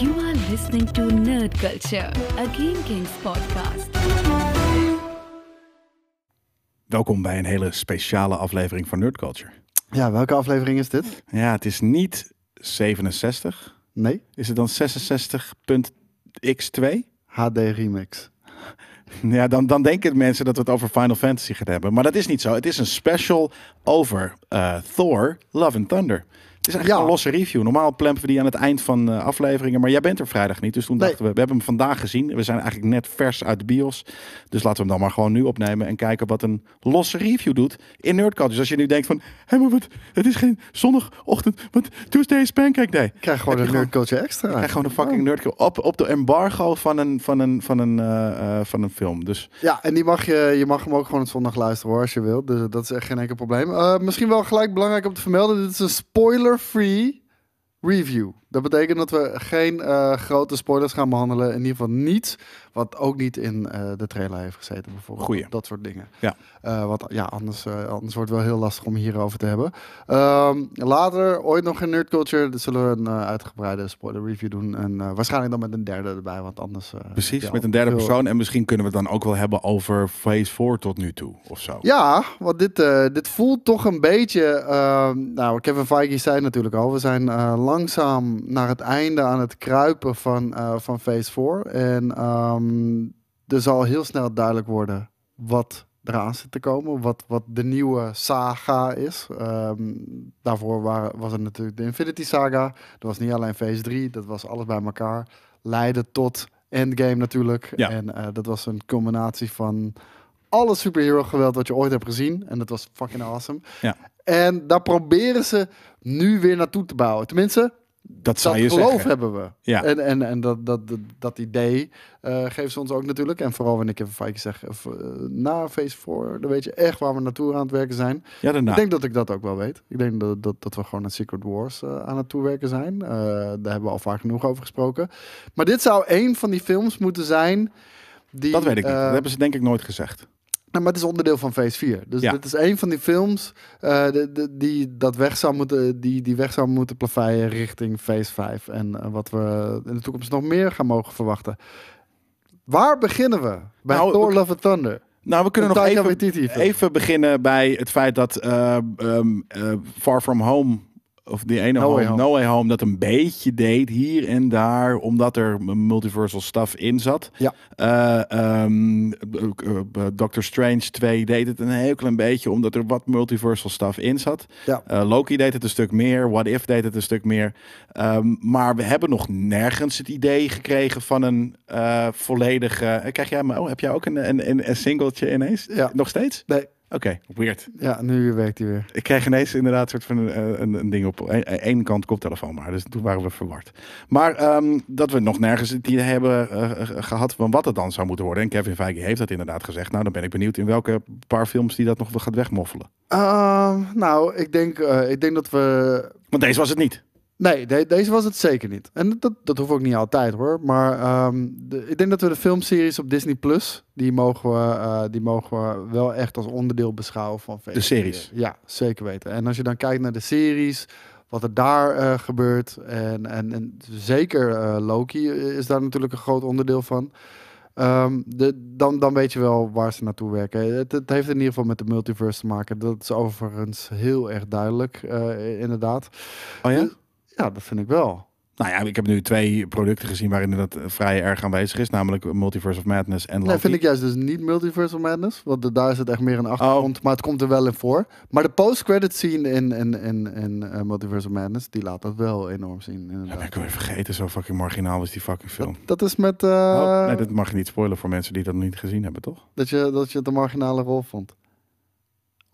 You are listening to Nerd Culture, a Game Kings podcast. Welkom bij een hele speciale aflevering van Nerd Culture. Ja, welke aflevering is dit? Ja, het is niet 67. Nee, Is het dan 66.x2? HD Remix. Ja, dan, dan denken mensen dat we het over Final Fantasy gaan hebben. Maar dat is niet zo. Het is een special over eh, Thor, Love and Thunder. Het is eigenlijk Ja. een losse review. Normaal plempen we die aan het eind van eh, afleveringen. Maar jij bent er vrijdag niet. Dus toen Nee. dachten we, we hebben hem vandaag gezien. We zijn eigenlijk net vers uit de bios. Dus laten we hem dan maar gewoon nu opnemen. En kijken wat een losse review doet in Nerdcult. Dus als je nu denkt van, hé, maar wat, het is geen zondagochtend. Wat, Tuesday is Pancake Day. Ik krijg gewoon een je Nerd Culture Extra. Ik krijg gewoon een fucking nerdkill op, op de embargo van een, van een, van een, eh, eh, van een film. Dus Ja, en die mag je, je mag hem ook gewoon op zondag luisteren hoor, als je wilt. Dus dat is echt geen enkel probleem. Misschien wel gelijk belangrijk om te vermelden. Dit is een spoiler-free review. Dat betekent dat we geen eh, grote spoilers gaan behandelen. In ieder geval niet wat ook niet in eh, de trailer heeft gezeten bijvoorbeeld. Goeie. Dat soort dingen. Ja. Eh, wat, ja, anders, anders wordt het wel heel lastig om hierover te hebben. Ehm, later, ooit nog in Nerd Culture, zullen we een uitgebreide spoiler review doen. En waarschijnlijk dan met een derde erbij, want anders... precies, met een derde veel- persoon. En misschien kunnen we het dan ook wel hebben over Phase 4 tot nu toe. Of zo. Ja, want dit, dit voelt toch een beetje. ehm, nou, Kevin Feige zei natuurlijk al. We zijn langzaam naar het einde aan het kruipen van, eh, van Phase 4. En ehm, er zal heel snel duidelijk worden wat eraan zit te komen. Wat, wat de nieuwe saga is. Ehm, daarvoor waren, was het natuurlijk de Infinity Saga. Dat was niet alleen Phase 3. Dat was alles bij elkaar. Leidde tot Endgame natuurlijk. Ja. En eh, dat was een combinatie van alle superhero geweld wat je ooit hebt gezien. En dat was fucking awesome. Ja. En daar proberen ze nu weer naartoe te bouwen. Tenminste, dat dat geloof zeggen. hebben we. Ja. En, en, en dat, dat, dat, dat idee eh, geeft ze ons ook natuurlijk. En vooral wanneer ik even Feige zeg, eh, na Phase 4, dan weet je echt waar we naartoe aan het werken zijn. Ja, daarna. Ik denk dat ik dat ook wel weet. Ik denk dat, dat, dat we gewoon naar Secret Wars eh, aan het toewerken zijn. Eh, daar hebben we al vaak genoeg over gesproken. Maar dit zou een van die films moeten zijn. Die, dat weet ik niet. eh, Dat hebben ze denk ik nooit gezegd. Nou, maar het is onderdeel van Phase 4. Dus Ja. dit is een van die films eh, de, de- die, dat weg zou moeten, die, die weg zou moeten plaveien richting Phase 5. En eh, wat we in de toekomst nog meer gaan mogen verwachten. Waar beginnen we? Bij Nou, Thor we- Love and Thunder. Nou, we kunnen nog even, even beginnen bij het feit dat eh, ehm, eh, Far From Home, of die ene No Way home, Home. No Way Home, dat een beetje deed hier en daar, omdat er multiversal stuff in zat. Ja. Eh, ehm, eh, eh, Doctor Strange 2 deed het een heel klein beetje, omdat er wat multiversal stuff in zat. Ja. Loki deed het een stuk meer, What If deed het een stuk meer. Ehm, maar we hebben nog nergens het idee gekregen van een eh, volledige... Krijg jij, maar- oh, heb jij ook een, een, een, een singeltje ineens? Ja. Nog steeds? Nee, Oké, weird. ja, nu werkt hij weer. Ik kreeg ineens inderdaad een soort van een, een, een ding op één kant koptelefoon maar. Dus toen waren we verward. Maar ehm, dat we nog nergens het idee hebben eh, eh, gehad van wat het dan zou moeten worden. En Kevin Feige heeft dat inderdaad gezegd. Nou, dan ben ik benieuwd in welke paar films die dat nog wel gaat wegmoffelen. Ehm, nou, ik denk, eh, ik denk dat we Want deze was het niet. Nee, de- deze was het zeker niet. En dat, dat hoeft ook niet altijd hoor. Maar ehm, de- ik denk dat we de filmseries op Disney Plus, die mogen we, eh, die mogen we wel echt als onderdeel beschouwen van De series. 4. Ja, zeker weten. En als je dan kijkt naar de series, wat er daar eh, gebeurt. En, en, en zeker eh, Loki is daar natuurlijk een groot onderdeel van. Ehm, de, dan, dan weet je wel waar ze naartoe werken. Het, het heeft in ieder geval met de multiverse te maken. Dat is overigens heel erg duidelijk, inderdaad. Oh ja? Ja, dat vind ik wel. Nou ja, ik heb nu twee producten gezien waarin dat eh, vrij erg aanwezig is. Namelijk Multiverse of Madness en Loki. Nee, vind ik juist dus niet Multiverse of Madness. Want daar is het echt meer een Oh. achtergrond. Maar het komt er wel in voor. Maar de post-credit scene in, in, in, in eh, Multiverse of Madness, die laat dat wel enorm zien. Ja, Inderdaad. ben ik weer vergeten. Zo fucking marginaal is die fucking film. Dat is met oh, nee, dat mag je niet spoilen voor mensen die dat nog niet gezien hebben, toch? dat, je, dat je het een marginale rol vond.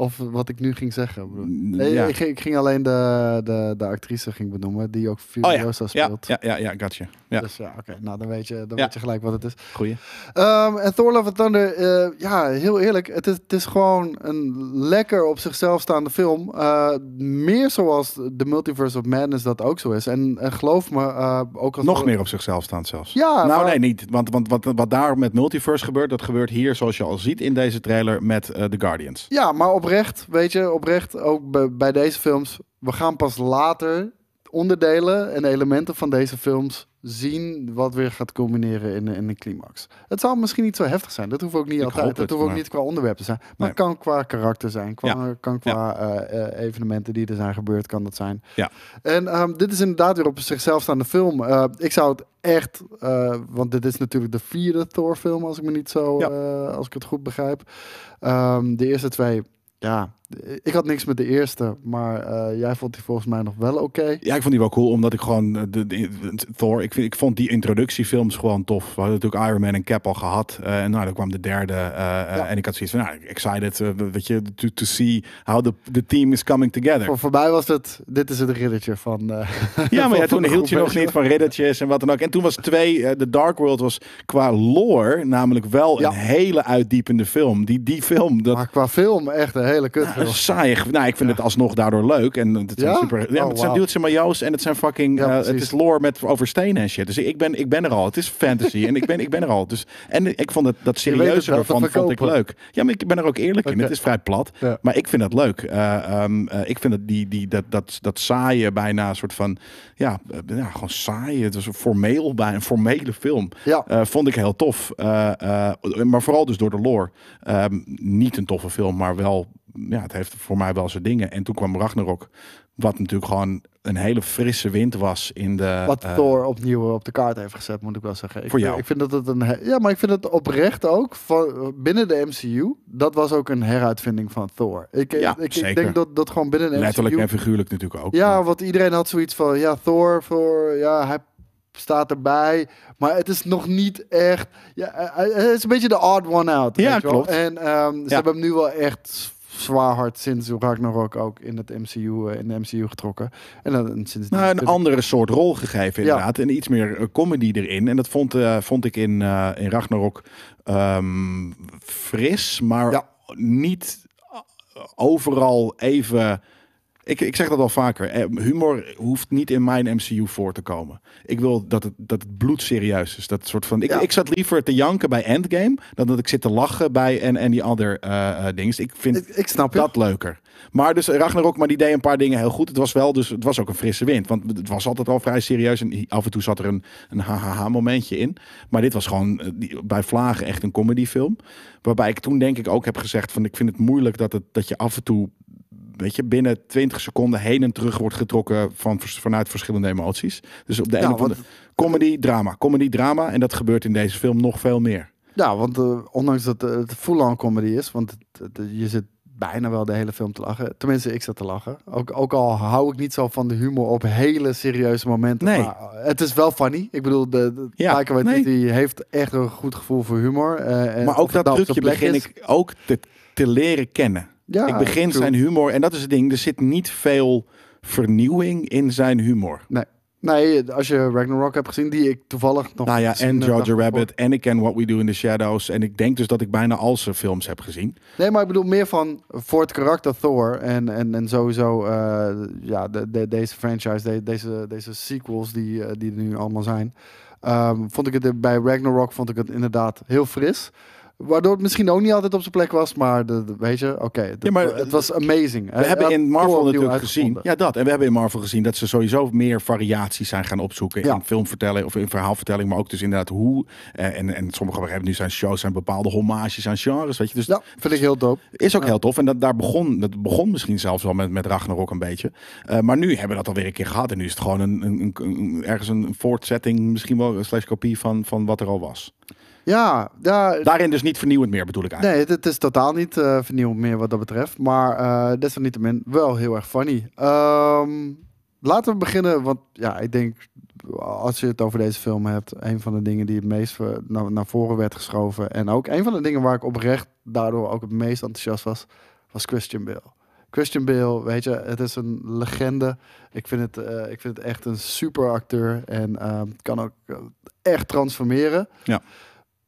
Of wat ik nu ging zeggen. Nee, ja. ik, ging, ik ging alleen de, de, de actrice ging benoemen, die ook Oh ja. Furiosa Ja, speelt. ja, ja, ja, gotcha. Ja, Dus ja, oké. Nou, dan weet je, dan weet je gelijk wat het is. goeie. Ehm, en Thor Love and Thunder, eh, ja, heel eerlijk, het is, het is gewoon een lekker op zichzelf staande film. Eh, meer zoals de Multiverse of Madness dat ook zo is. En, en geloof me, eh, ook als Nog meer op zichzelf staand zelfs. Ja, nou, maar- nee, niet. Want, want wat, wat daar met Multiverse gebeurt, dat gebeurt hier, zoals je al ziet in deze trailer, met eh, The Guardians. Ja, maar oprecht, weet je, oprecht, ook bij, deze films, we gaan pas later onderdelen en elementen van deze films zien wat weer gaat culmineren in, in een climax. Het zal misschien niet zo heftig zijn. Dat hoeft ook niet Ik altijd. hoop Dat het, hoeft ook maar- niet qua onderwerp te zijn. Maar Nee. het kan qua karakter zijn. Qua, Ja. Kan qua eh, eh, evenementen die er zijn gebeurd, kan dat zijn. Ja. En ehm, dit is inderdaad weer op zichzelf staande film. Eh, ik zou het echt, want dit is natuurlijk de vierde Thor film, als ik me niet zo, Ja. als ik het goed begrijp. Ehm, de eerste twee, ja, ik had niks met de eerste, maar eh, jij vond die volgens mij nog wel oké. Ja, ik vond die wel cool, omdat ik gewoon eh, de, Thor, ik, vind, ik vond die introductiefilms gewoon tof. We hadden natuurlijk Iron Man en Cap al gehad. eh, en nou, dan kwam de derde. En ik had zoiets van, nou, excited, weet je, to, to see how the, the team is coming together. Voor, voorbij was het, dit is het riddertje van... Ja, maar ja, toen hield je nog niet van riddertjes en wat dan ook. En toen was twee, The Dark World was qua lore namelijk wel Ja. een hele uitdiepende film. Die, die film, dat Maar qua film echt een hele kut. Ja, saai. Nou, ik vind het alsnog daardoor leuk. En het zijn Ja? super. Ja, Oh, het zijn majo's en het zijn fucking. Ja, eh, het is lore met over stenen en shit. Dus ik ben, ik ben er al. Het is fantasy en ik ben, ik ben er al. Dus en ik vond het dat serieuze ervan vond ik leuk. Ja, maar ik ben er ook eerlijk in. Het is vrij plat, maar ik vind dat leuk. Eh, ehm, eh, ik vind dat die, die dat dat dat saaie bijna een soort van ja, ja gewoon saai. Het was een formeel bij een formele film. Ja. Vond ik heel tof. Maar vooral dus door de lore. Ehm, niet een toffe film, maar wel. Ja, het heeft voor mij wel zijn dingen. En toen kwam Ragnarok. Wat natuurlijk gewoon een hele frisse wind was in de. Wat eh, Thor opnieuw op de kaart heeft gezet, moet ik wel zeggen. Ik, Voor jou. Ik vind dat het een. Ja, maar ik vind het oprecht ook. Van, binnen de MCU. Dat was ook een heruitvinding van Thor. Ik, Ja, ik, denk dat dat gewoon binnen de letterlijk MCU. en figuurlijk natuurlijk ook. Ja, want iedereen had zoiets van. Ja, Thor, voor. Ja, hij staat erbij. Maar het is nog niet echt. Ja, hij- hij is een beetje de odd one out. Ja, klopt. En ehm, ze Ja. hebben hem nu wel echt zwaar hard sinds Ragnarok ook in het MCU, eh, in de MCU getrokken. En dan sinds Nou, een andere soort rol gegeven Ja. inderdaad. En iets meer eh, comedy erin. En dat vond, eh, vond ik in, in Ragnarok ehm, fris, maar Ja. niet overal even... Ik, ik zeg dat al vaker. eh, Humor hoeft niet in mijn MCU voor te komen. Ik wil dat het, dat het bloed serieus is. Dat soort van, ik, Ja. ik zat liever te janken bij Endgame... dan dat ik zit te lachen bij en, en die andere eh eh, dingen. Ik vind Ik, ik snap je. dat leuker. Maar dus Ragnarok, maar die deed een paar dingen heel goed. Het was wel, dus het was ook een frisse wind. Want het was altijd al vrij serieus. En af en toe zat er een, een hahaha momentje in. Maar dit was gewoon bij Vlagen echt een comedyfilm. Waarbij ik toen denk ik ook heb gezegd van ik vind het moeilijk dat, het, dat je af en toe weet je, binnen 20 seconden heen en terug wordt getrokken van, vanuit verschillende emoties. Dus op de Ja, ene comedy, drama, comedy, drama. En dat gebeurt in deze film nog veel meer. Ja, want eh, ondanks dat eh, het full-on comedy is, want het- het- je zit bijna wel de hele film te lachen. Tenminste, ik zat te lachen. Ook, ook al hou ik niet zo van de humor op hele serieuze momenten. Nee. Maar eh, het is wel funny. Ik bedoel, de, de Ja, nee. heeft echt een goed gevoel voor humor. en Maar ook dat nou op trucje begin is. ik ook te, te leren kennen. Ja, ik begin true. zijn humor, en dat is het ding, er zit niet veel vernieuwing in zijn humor. Nee. nee, als je Ragnarok hebt gezien, die ik toevallig nog... Nou ja, en dacht ik, Rabbit, en ik ken What We Do in the Shadows. En ik denk dus dat ik bijna al zijn films heb gezien. Nee, maar ik bedoel meer van voor het karakter Thor en, en, en sowieso eh, ja, de, de- deze franchise, de- deze, deze sequels die, eh, die er nu allemaal zijn. ehm, vond ik het bij Ragnarok vond ik het inderdaad heel fris. Waardoor het misschien ook niet altijd op zijn plek was, maar de, de- weet je, oké, Ja, maar het was amazing. We hebben in Marvel natuurlijk gezien. Ja, dat. En we hebben in Marvel gezien dat ze sowieso meer variaties zijn gaan opzoeken. Ja. In filmvertelling of in verhaalvertelling. Maar ook dus inderdaad hoe. eh, en, en sommige hebben nu zijn shows zijn bepaalde hommages aan genres. Weet je. Dus Ja, vind ik heel dope. Is ook Ja. heel tof. En dat, daar begon, dat begon misschien zelfs wel met, met Ragnarok een beetje. Eh, maar nu hebben we dat alweer een keer gehad. En nu is het gewoon een- een- ergens een voortzetting, misschien wel een slash kopie van, van wat er al was. Ja, ja Daarin dus niet vernieuwend meer, bedoel ik eigenlijk. Nee, het, is totaal niet eh vernieuwend meer wat dat betreft. Maar eh desalniettemin wel heel erg funny. Ehm, laten we beginnen, want ja, ik denk als je het over deze film hebt, een van de dingen die het meest naar, naar voren werd geschoven en ook een van de dingen waar ik oprecht daardoor ook het meest enthousiast was, was Christian Bale. Christian Bale, weet je, het is een legende. Ik vind het, eh, ik vind het echt een super acteur en ehm, kan ook echt transformeren. Ja.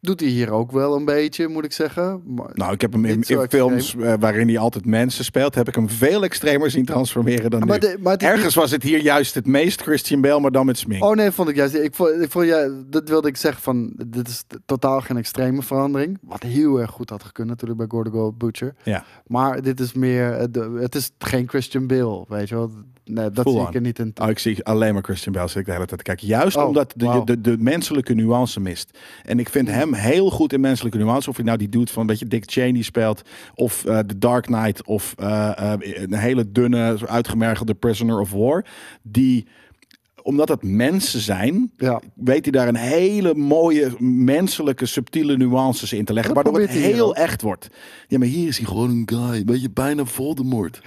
Doet hij hier ook wel een beetje, moet ik zeggen. Maar, Nou, ik heb hem in, films eh, waarin hij altijd mensen speelt, heb ik hem veel extremer zien transformeren dan maar nu. de- maar is Ergens was het hier juist het meest Christian Bale, maar dan met smink. Oh nee, vond ik juist. Ik vond, ik vond ja, dat wilde ik zeggen van. Dit is totaal geen extreme verandering. Wat heel erg goed had gekund natuurlijk bij Gordon Gold Butcher. Ja. Maar dit is meer. eh, De, het is geen Christian Bale, weet je wel. Nee, dat Full zie on. ik er niet in. Oh, ik zie alleen maar Christian Bale zit ik de hele tijd te kijken. Juist Oh, omdat de, de, de menselijke nuance mist. En ik vind hem heel goed in menselijke nuance. Of hij nou die doet van een beetje Dick Cheney speelt. Of eh The Dark Knight. Of eh, eh, een hele dunne, uitgemergelde Prisoner of War. Die, omdat het mensen zijn, Ja. weet hij daar een hele mooie menselijke subtiele nuances in te leggen. Dat waardoor het heel echt wordt. Ja, maar hier is hij gewoon een guy. Weet je, bijna Voldemort.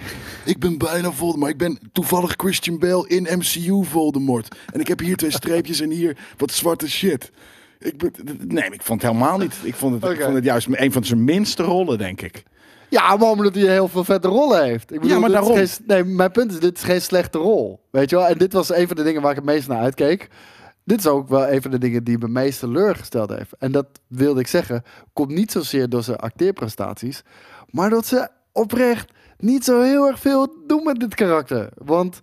Ik ben bijna Voldemort. Ik ben toevallig Christian Bale in MCU Voldemort. En ik heb hier twee streepjes en hier wat zwarte shit. Ik ben, nee, ik vond het helemaal niet. Ik vond het, ik vond het juist een van zijn minste rollen, denk ik. Ja, maar omdat hij heel veel vette rollen heeft. Ik bedoel, maar dit is daarom. geen- nee, mijn punt is, dit is geen slechte rol. Weet je wel? En dit was een van de dingen waar ik het meest naar uitkeek. Dit is ook wel een van de dingen die me meest teleurgesteld heeft. En dat wilde ik zeggen, komt niet zozeer door zijn acteerprestaties, maar dat ze oprecht niet zo heel erg veel doen met dit karakter. Want,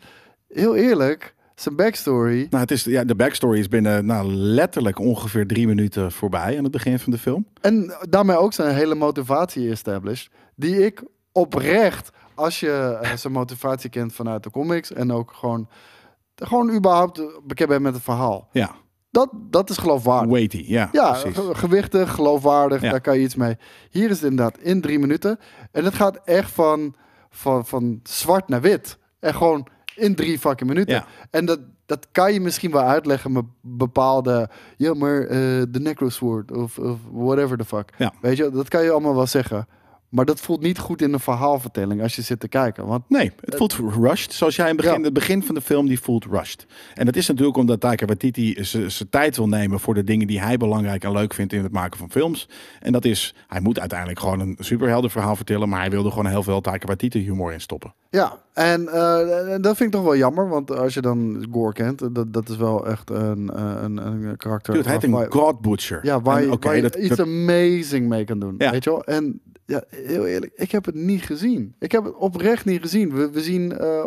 heel eerlijk, zijn backstory... Nou, het is, ja, de backstory is binnen nou, letterlijk ongeveer drie minuten voorbij aan het begin van de film. En daarmee ook zijn hele motivatie established. Die ik oprecht, als je eh, zijn motivatie kent vanuit de comics. En ook gewoon, gewoon überhaupt bekend bent met het verhaal. Ja, Dat, dat is geloofwaardig. weighty. Ja, Ja, precies. gewichtig, geloofwaardig, Ja. daar kan je iets mee. Hier is het inderdaad in drie minuten. En het gaat echt van, van, van zwart naar wit. En gewoon in drie fucking minuten. Ja. En dat, dat kan je misschien wel uitleggen met bepaalde... Ja, maar eh, de Necrosword of, of whatever the fuck. Ja. Weet je, dat kan je allemaal wel zeggen. Maar dat voelt niet goed in een verhaalvertelling als je zit te kijken. Want Nee, het voelt rushed. Zoals jij in het begin, Ja. het begin van de film, die voelt rushed. En dat is natuurlijk omdat Taika Waititi zijn tijd wil nemen voor de dingen die hij belangrijk en leuk vindt in het maken van films. En dat is, hij moet uiteindelijk gewoon een superheldenverhaal vertellen, maar hij wilde gewoon heel veel Taika Waititi humor in stoppen. Ja, en eh, dat vind ik toch wel jammer. Want als je dan Gore kent, dat, dat is wel echt een, eh, een, een karakter. Dude, hij een God Butcher. Ja, waar En je, oké, waar je dat- iets dat- amazing mee kan doen. Ja. Weet je wel? En ja, heel eerlijk, ik heb het niet gezien. Ik heb het oprecht niet gezien. We, we zien eh,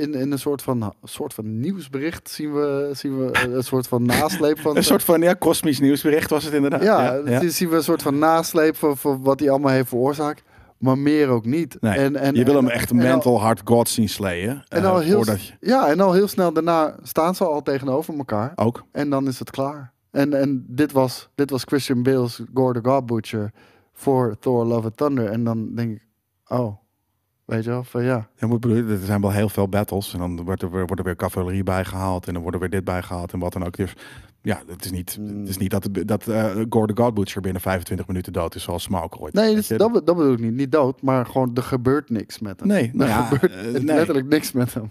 in, in een soort van, soort van nieuwsbericht zien we, zien we een soort van nasleep van... Een soort van ja, kosmisch nieuwsbericht was het inderdaad. ja, ja. zien- zien we een soort van nasleep van, van wat hij allemaal heeft veroorzaakt. Maar meer ook niet. Nee, En, en, je wil hem echt en al- mental hard God zien slayen. En eh, al heel, je, ja, en al heel snel daarna staan ze al tegenover elkaar. ook. En dan is het klaar. En, en dit, was, dit was Christian Bale's Gore the God Butcher voor Thor Love and Thunder. En dan denk ik, oh, weet je wel, van ja. Ja, moet bedoelen, er zijn wel heel veel battles. En dan wordt er, weer- wordt er weer cavalerie bijgehaald. En dan wordt er weer dit bijgehaald. En wat dan ook. Dus ja, het is niet, het is niet dat, dat eh Gore the God Butcher binnen 25 minuten dood is. Zoals Smaug ooit. Nee, Weet dat, dat, be- dat bedoel ik niet. Niet dood, maar gewoon er gebeurt niks met hem. Nee, er nou ja, gebeurt eh, nee. letterlijk niks met hem.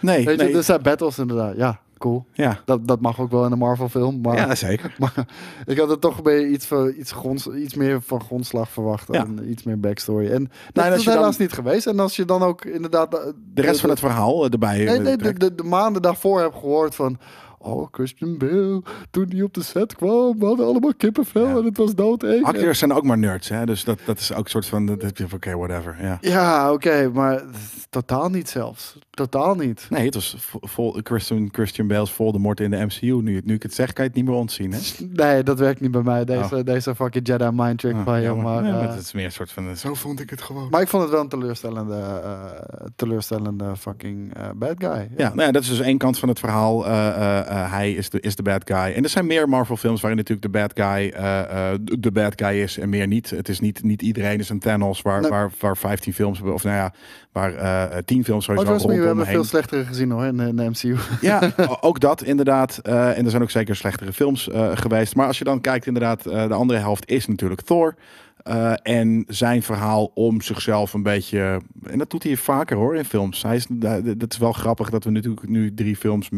nee, Weet nee. je, er zijn battles inderdaad. Ja, cool. ja. Dat, dat mag ook wel in een Marvel film. Maar, ja, zeker. maar ik had er toch bij iets, van, iets, gronds, iets meer van grondslag verwacht. Ja. En iets meer backstory. En dat en als is helaas niet geweest. En als je dan ook inderdaad... De rest van het verhaal eh, erbij. Nee, eh, nee de, de, de maanden daarvoor heb gehoord van... Oh, Christian Bale, toen hij op de set kwam, we hadden allemaal kippenvel Ja. en het was doodeng. Acteurs zijn ook maar nerds, hè? Dus dat, dat is ook een soort van. Dat heb je oké, whatever. Ja. Ja, oké, maar totaal niet zelfs. Totaal niet. Nee, het was vo- vol, Christian, Christian Bale's Voldemort in de MCU. Nu, nu ik het zeg, kan je het niet meer ontzien, hè? Nee, dat werkt niet bij mij, deze, deze fucking Jedi mind trick Ah, van jammer. Maar, Nee, eh, maar het is meer een soort van. Zo vond ik het gewoon. maar ik vond het wel een teleurstellende, eh, teleurstellende fucking eh, bad guy. Ja, nou ja, dat is dus één kant van het verhaal. Eh, eh, eh, hij is de, is de bad guy. En er zijn meer Marvel-films waarin natuurlijk de bad guy eh, eh, de bad guy is en meer niet. Het is niet, niet iedereen is een Thanos waar, Nee. waar, waar 15 films, of nou ja, waar eh 10 films Oh, sowieso trust me, we rondom hebben heen. veel slechtere gezien hoor, in, in de MCU. Ja, ook dat inderdaad. Eh, en er zijn ook zeker slechtere films eh, geweest. Maar als je dan kijkt, inderdaad, eh, de andere helft is natuurlijk Thor. Eh, en zijn verhaal om zichzelf een beetje. En dat doet hij vaker hoor in films. Hij is, da- dat is wel grappig dat we natuurlijk nu drie films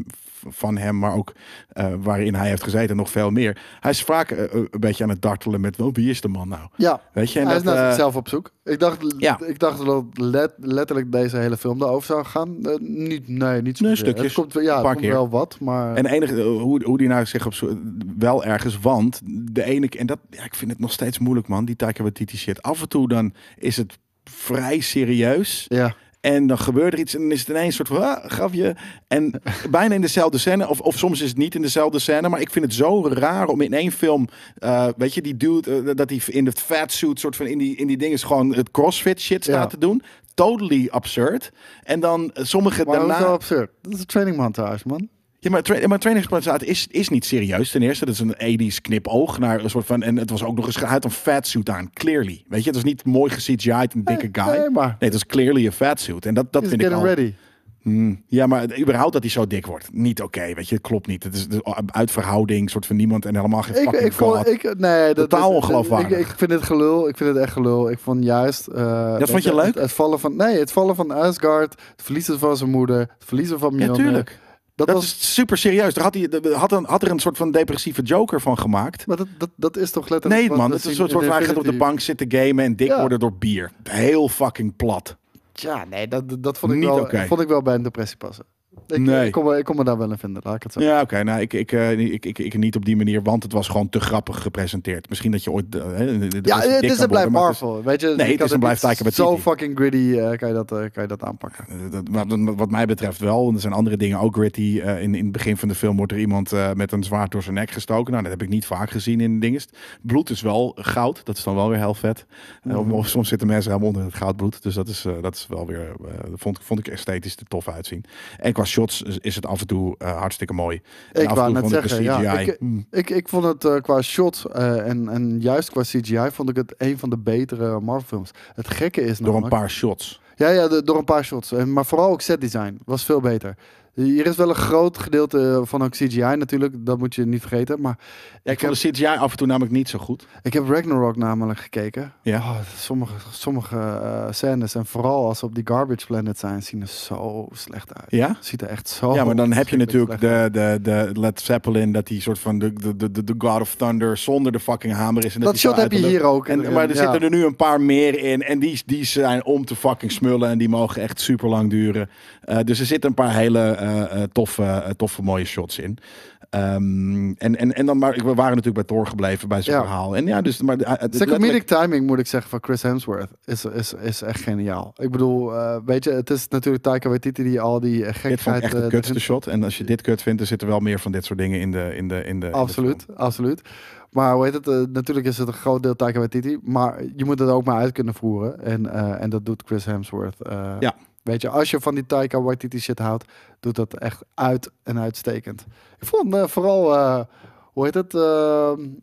van hem, maar ook eh, waarin hij heeft gezeten, nog veel meer. Hij is vaak eh, een beetje aan het dartelen met wel, wie is de man nou? Ja, Weet je, en hij is dat, naar eh, zichzelf op zoek. Ik dacht, Ja. ik dacht dat let- letterlijk deze hele film daarover zou gaan. Eh, niet, nee, niet zo. Nee, stukjes. Het komt, wel- ja, het komt wel wat, maar... En enige, eh, hoe, hoe die nou zich op zo, wel ergens, want de ene, en dat, ja, ik vind het nog steeds moeilijk man, die Taika Waititi shit. Af en toe dan is het vrij serieus. ja, En dan gebeurt er iets en dan is het ineens een soort van ah, grapje. En bijna in dezelfde scène, of, of soms is het niet in dezelfde scène. Maar ik vind het zo raar om in één film, eh, weet je, die dude, eh, dat hij in de fatsuit, soort van in die, in die dingen, gewoon het crossfit shit staat Ja. te doen. Totally absurd. En dan eh, sommige Maar dat is daarna. wel absurd. Dat is een training montage, man. Ja, maar, tra maar is, is niet serieus. Ten eerste, dat is een 80s knipoog naar een soort van. En het was ook nog eens. Hij had een fatsuit aan, clearly. Weet je, het was niet mooi ge-CGI'd, een dikke guy. Nee, maar. Nee, het was clearly een fatsuit. En dat, dat He's vind ik al. ready. Hmm, ja, maar het- überhaupt dat hij zo dik wordt. Niet oké, weet je. Het klopt niet. Het is uit verhouding, soort van niemand en helemaal geen Ik, ik vond, ik, nee, dat, Totaal dat- ongeloofwaardig. Ik, ik vind het gelul. Ik vind het echt gelul. Ik vond juist. eh, vond weet je leuk? Het, het vallen van, nee, het vallen van Asgard, het verliezen van zijn moeder, het verliezen van ja, Mjolnir. tuurlijk. Dat, Dat was, is super serieus. Daar had, hij, had, een, had er een soort van depressieve joker van gemaakt. maar dat, dat, dat is toch letterlijk. Nee, man. Het is een soort van hij gaat op de bank zitten gamen en dik Ja. worden door bier. Heel fucking plat. Ja, nee, dat, dat vond, ik Niet wel, oké. vond ik wel bij een depressie passen. Ik, Nee. ik, kon, me, ik kon me daar wel in vinden, laat ik het zo. Ja, oké. Nou, ik, ik, eh, ik, ik, ik niet op die manier, want het was gewoon te grappig gepresenteerd. Misschien dat je ooit... eh, de- Ja, het is een blijf worden, maar het is- Marvel. Weet je, Nee, het is een blijf niet Taika Zo fucking gritty eh, kan, je dat, kan je dat aanpakken. Dat- wat, wat mij betreft wel. En er zijn andere dingen ook gritty. In, in het begin van de film wordt er iemand met een zwaard door zijn nek gestoken. Nou, dat heb ik niet vaak gezien in dinges. Bloed is wel goud. Dat is dan wel weer heel vet. Mhm. of soms zitten mensen helemaal onder het goudbloed. Dus dat is, dat is wel weer... vond, vond ik esthetisch er tof uitzien. En qua shots is, het af en toe eh, hartstikke mooi. En Ik wou net zeggen, ja, CGI, ik- hmm, Ik, ik vond het eh, qua shot eh, en, en juist qua CGI vond ik het een van de betere Marvel films. Het gekke is door een namelijk... paar shots. Ja, ja de- door een paar shots. En, maar vooral ook set design was veel beter. Hier is wel een groot gedeelte van ook CGI natuurlijk. Dat moet je niet vergeten. Maar Ja, ik vond de CGI af en toe namelijk niet zo goed. ik heb Ragnarok namelijk gekeken. Ja. Oh, sommige sommige eh, scènes en vooral als ze op die garbage planet zijn, zien er zo slecht uit. Ja? Ziet er echt zo Ja, maar dan heb je natuurlijk de, de, de Led Zeppelin, dat die soort van de, de, de, de God of Thunder zonder de fucking hamer is. En Dat zo shot heb je hier ook. En, maar er ja. zitten er nu een paar meer in. En die, die zijn om te fucking smullen. En die mogen echt super lang duren. Eh, dus er zitten een paar hele eh, eh, toffe, eh, toffe mooie shots in. Ehm, en, en, en dan maar, we waren natuurlijk bij Thor gebleven bij zijn Ja. verhaal. En ja, dus maar eh, het- Zijn comedic timing, moet ik zeggen, van Chris Hemsworth is, is, is echt geniaal. Ik bedoel, eh, weet je, het is natuurlijk Taika Waititi die al die eh, Dit vond echt eh, kutste erin- shot. En als je dit kut vindt, dan zitten wel meer van dit soort dingen in de, in de, in de in de Absoluut, absoluut. Maar hoe heet het? eh, natuurlijk is het een groot deel Taika Waititi, maar je moet het ook maar uit kunnen voeren. En, eh, en dat doet Chris Hemsworth. eh, Ja. Weet je, als je van die Taika Waititi shit houdt, doet dat echt uit en uitstekend. Ik vond eh, vooral, eh, hoe heet het? de-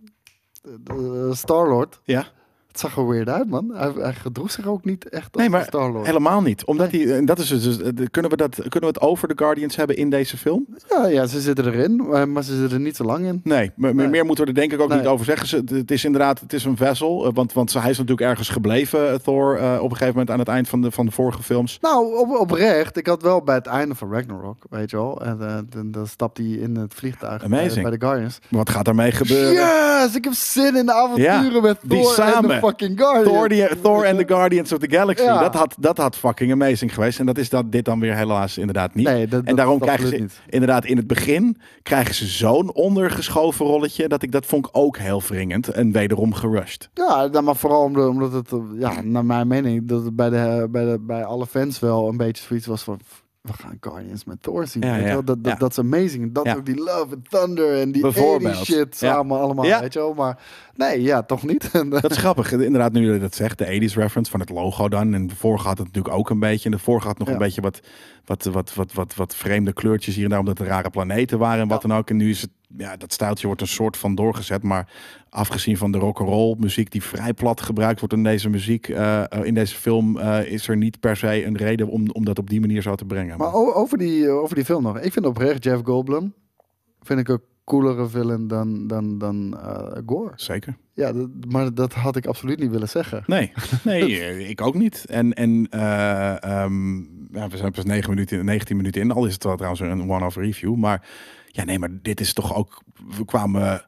Star-Lord. Ja. Het zag er weird uit, man. Hij, hij gedroeg zich ook niet echt als Nee, maar Star-Lord. Helemaal niet. Omdat hij, en dat is dus, eh, kunnen, we dat, kunnen we het over de Guardians hebben in deze film? Ja, ja, ze zitten erin, eh, maar ze zitten er niet zo lang in. Nee, Nee. meer moeten we er denk ik ook Nee. niet over zeggen. Ze- Het is inderdaad, het is een vessel. eh, Want, want hij is natuurlijk ergens gebleven, eh, Thor, eh, op een gegeven moment aan het eind van de, van de vorige films. Nou, op, oprecht. Ik had wel bij het einde van Ragnarok, weet je wel. En eh, dan, dan stapt hij in het vliegtuig bij, Amazing. bij de Guardians. Wat gaat daarmee gebeuren? Yes! Ik heb zin in de avonturen Ja, met die Thor en samen. Fucking Guardians. Thor, die, Thor en the Guardians of the Galaxy. Ja. Dat, had, dat had fucking amazing geweest. En dat is dat, dit dan weer helaas inderdaad niet. Nee, dat, en daarom dat krijgen ze inderdaad in het begin krijgen ze zo'n ondergeschoven rolletje. Dat ik dat vond ik ook heel wringend. En wederom gerushed. Ja, nou, maar vooral omdat, omdat het, eh, ja, naar mijn mening, dat het bij, de, bij, de, bij alle fans wel een beetje zoiets was van... We gaan Guardians met Thor zien. Ja? Dat, dat, is amazing. Dat ook die Love and Thunder en die Bijvoorbeeld. 80 shit samen allemaal, weet je wel. Maar nee, ja, toch niet. Dat is grappig. Inderdaad, nu je dat zegt, de 80s reference van het logo dan. En de vorige had het natuurlijk ook een beetje. En de vorige had nog een beetje wat, wat, wat, wat, wat, wat vreemde kleurtjes hier en daar. Omdat er rare planeten waren en wat dan ook. En nu is het, ja, dat stijltje wordt een soort van doorgezet. Maar afgezien van de rock'n'roll muziek die vrij plat gebruikt wordt in deze muziek. eh, eh, in deze film eh, is er niet per se een reden om, om dat op die manier zo te brengen. Maar over die, over die film nog. Ik vind oprecht Jeff Goldblum vind ik een coolere villain dan, dan, dan Gore. Zeker. Ja, dat, maar dat had ik absoluut niet willen zeggen. Nee, nee ik ook niet. En, en eh, ehm, ja, we zijn pas 9 minuten, 19 minuten in. Al is het wel trouwens een one-off review. Maar ja, nee, maar dit is toch ook... We kwamen... eh,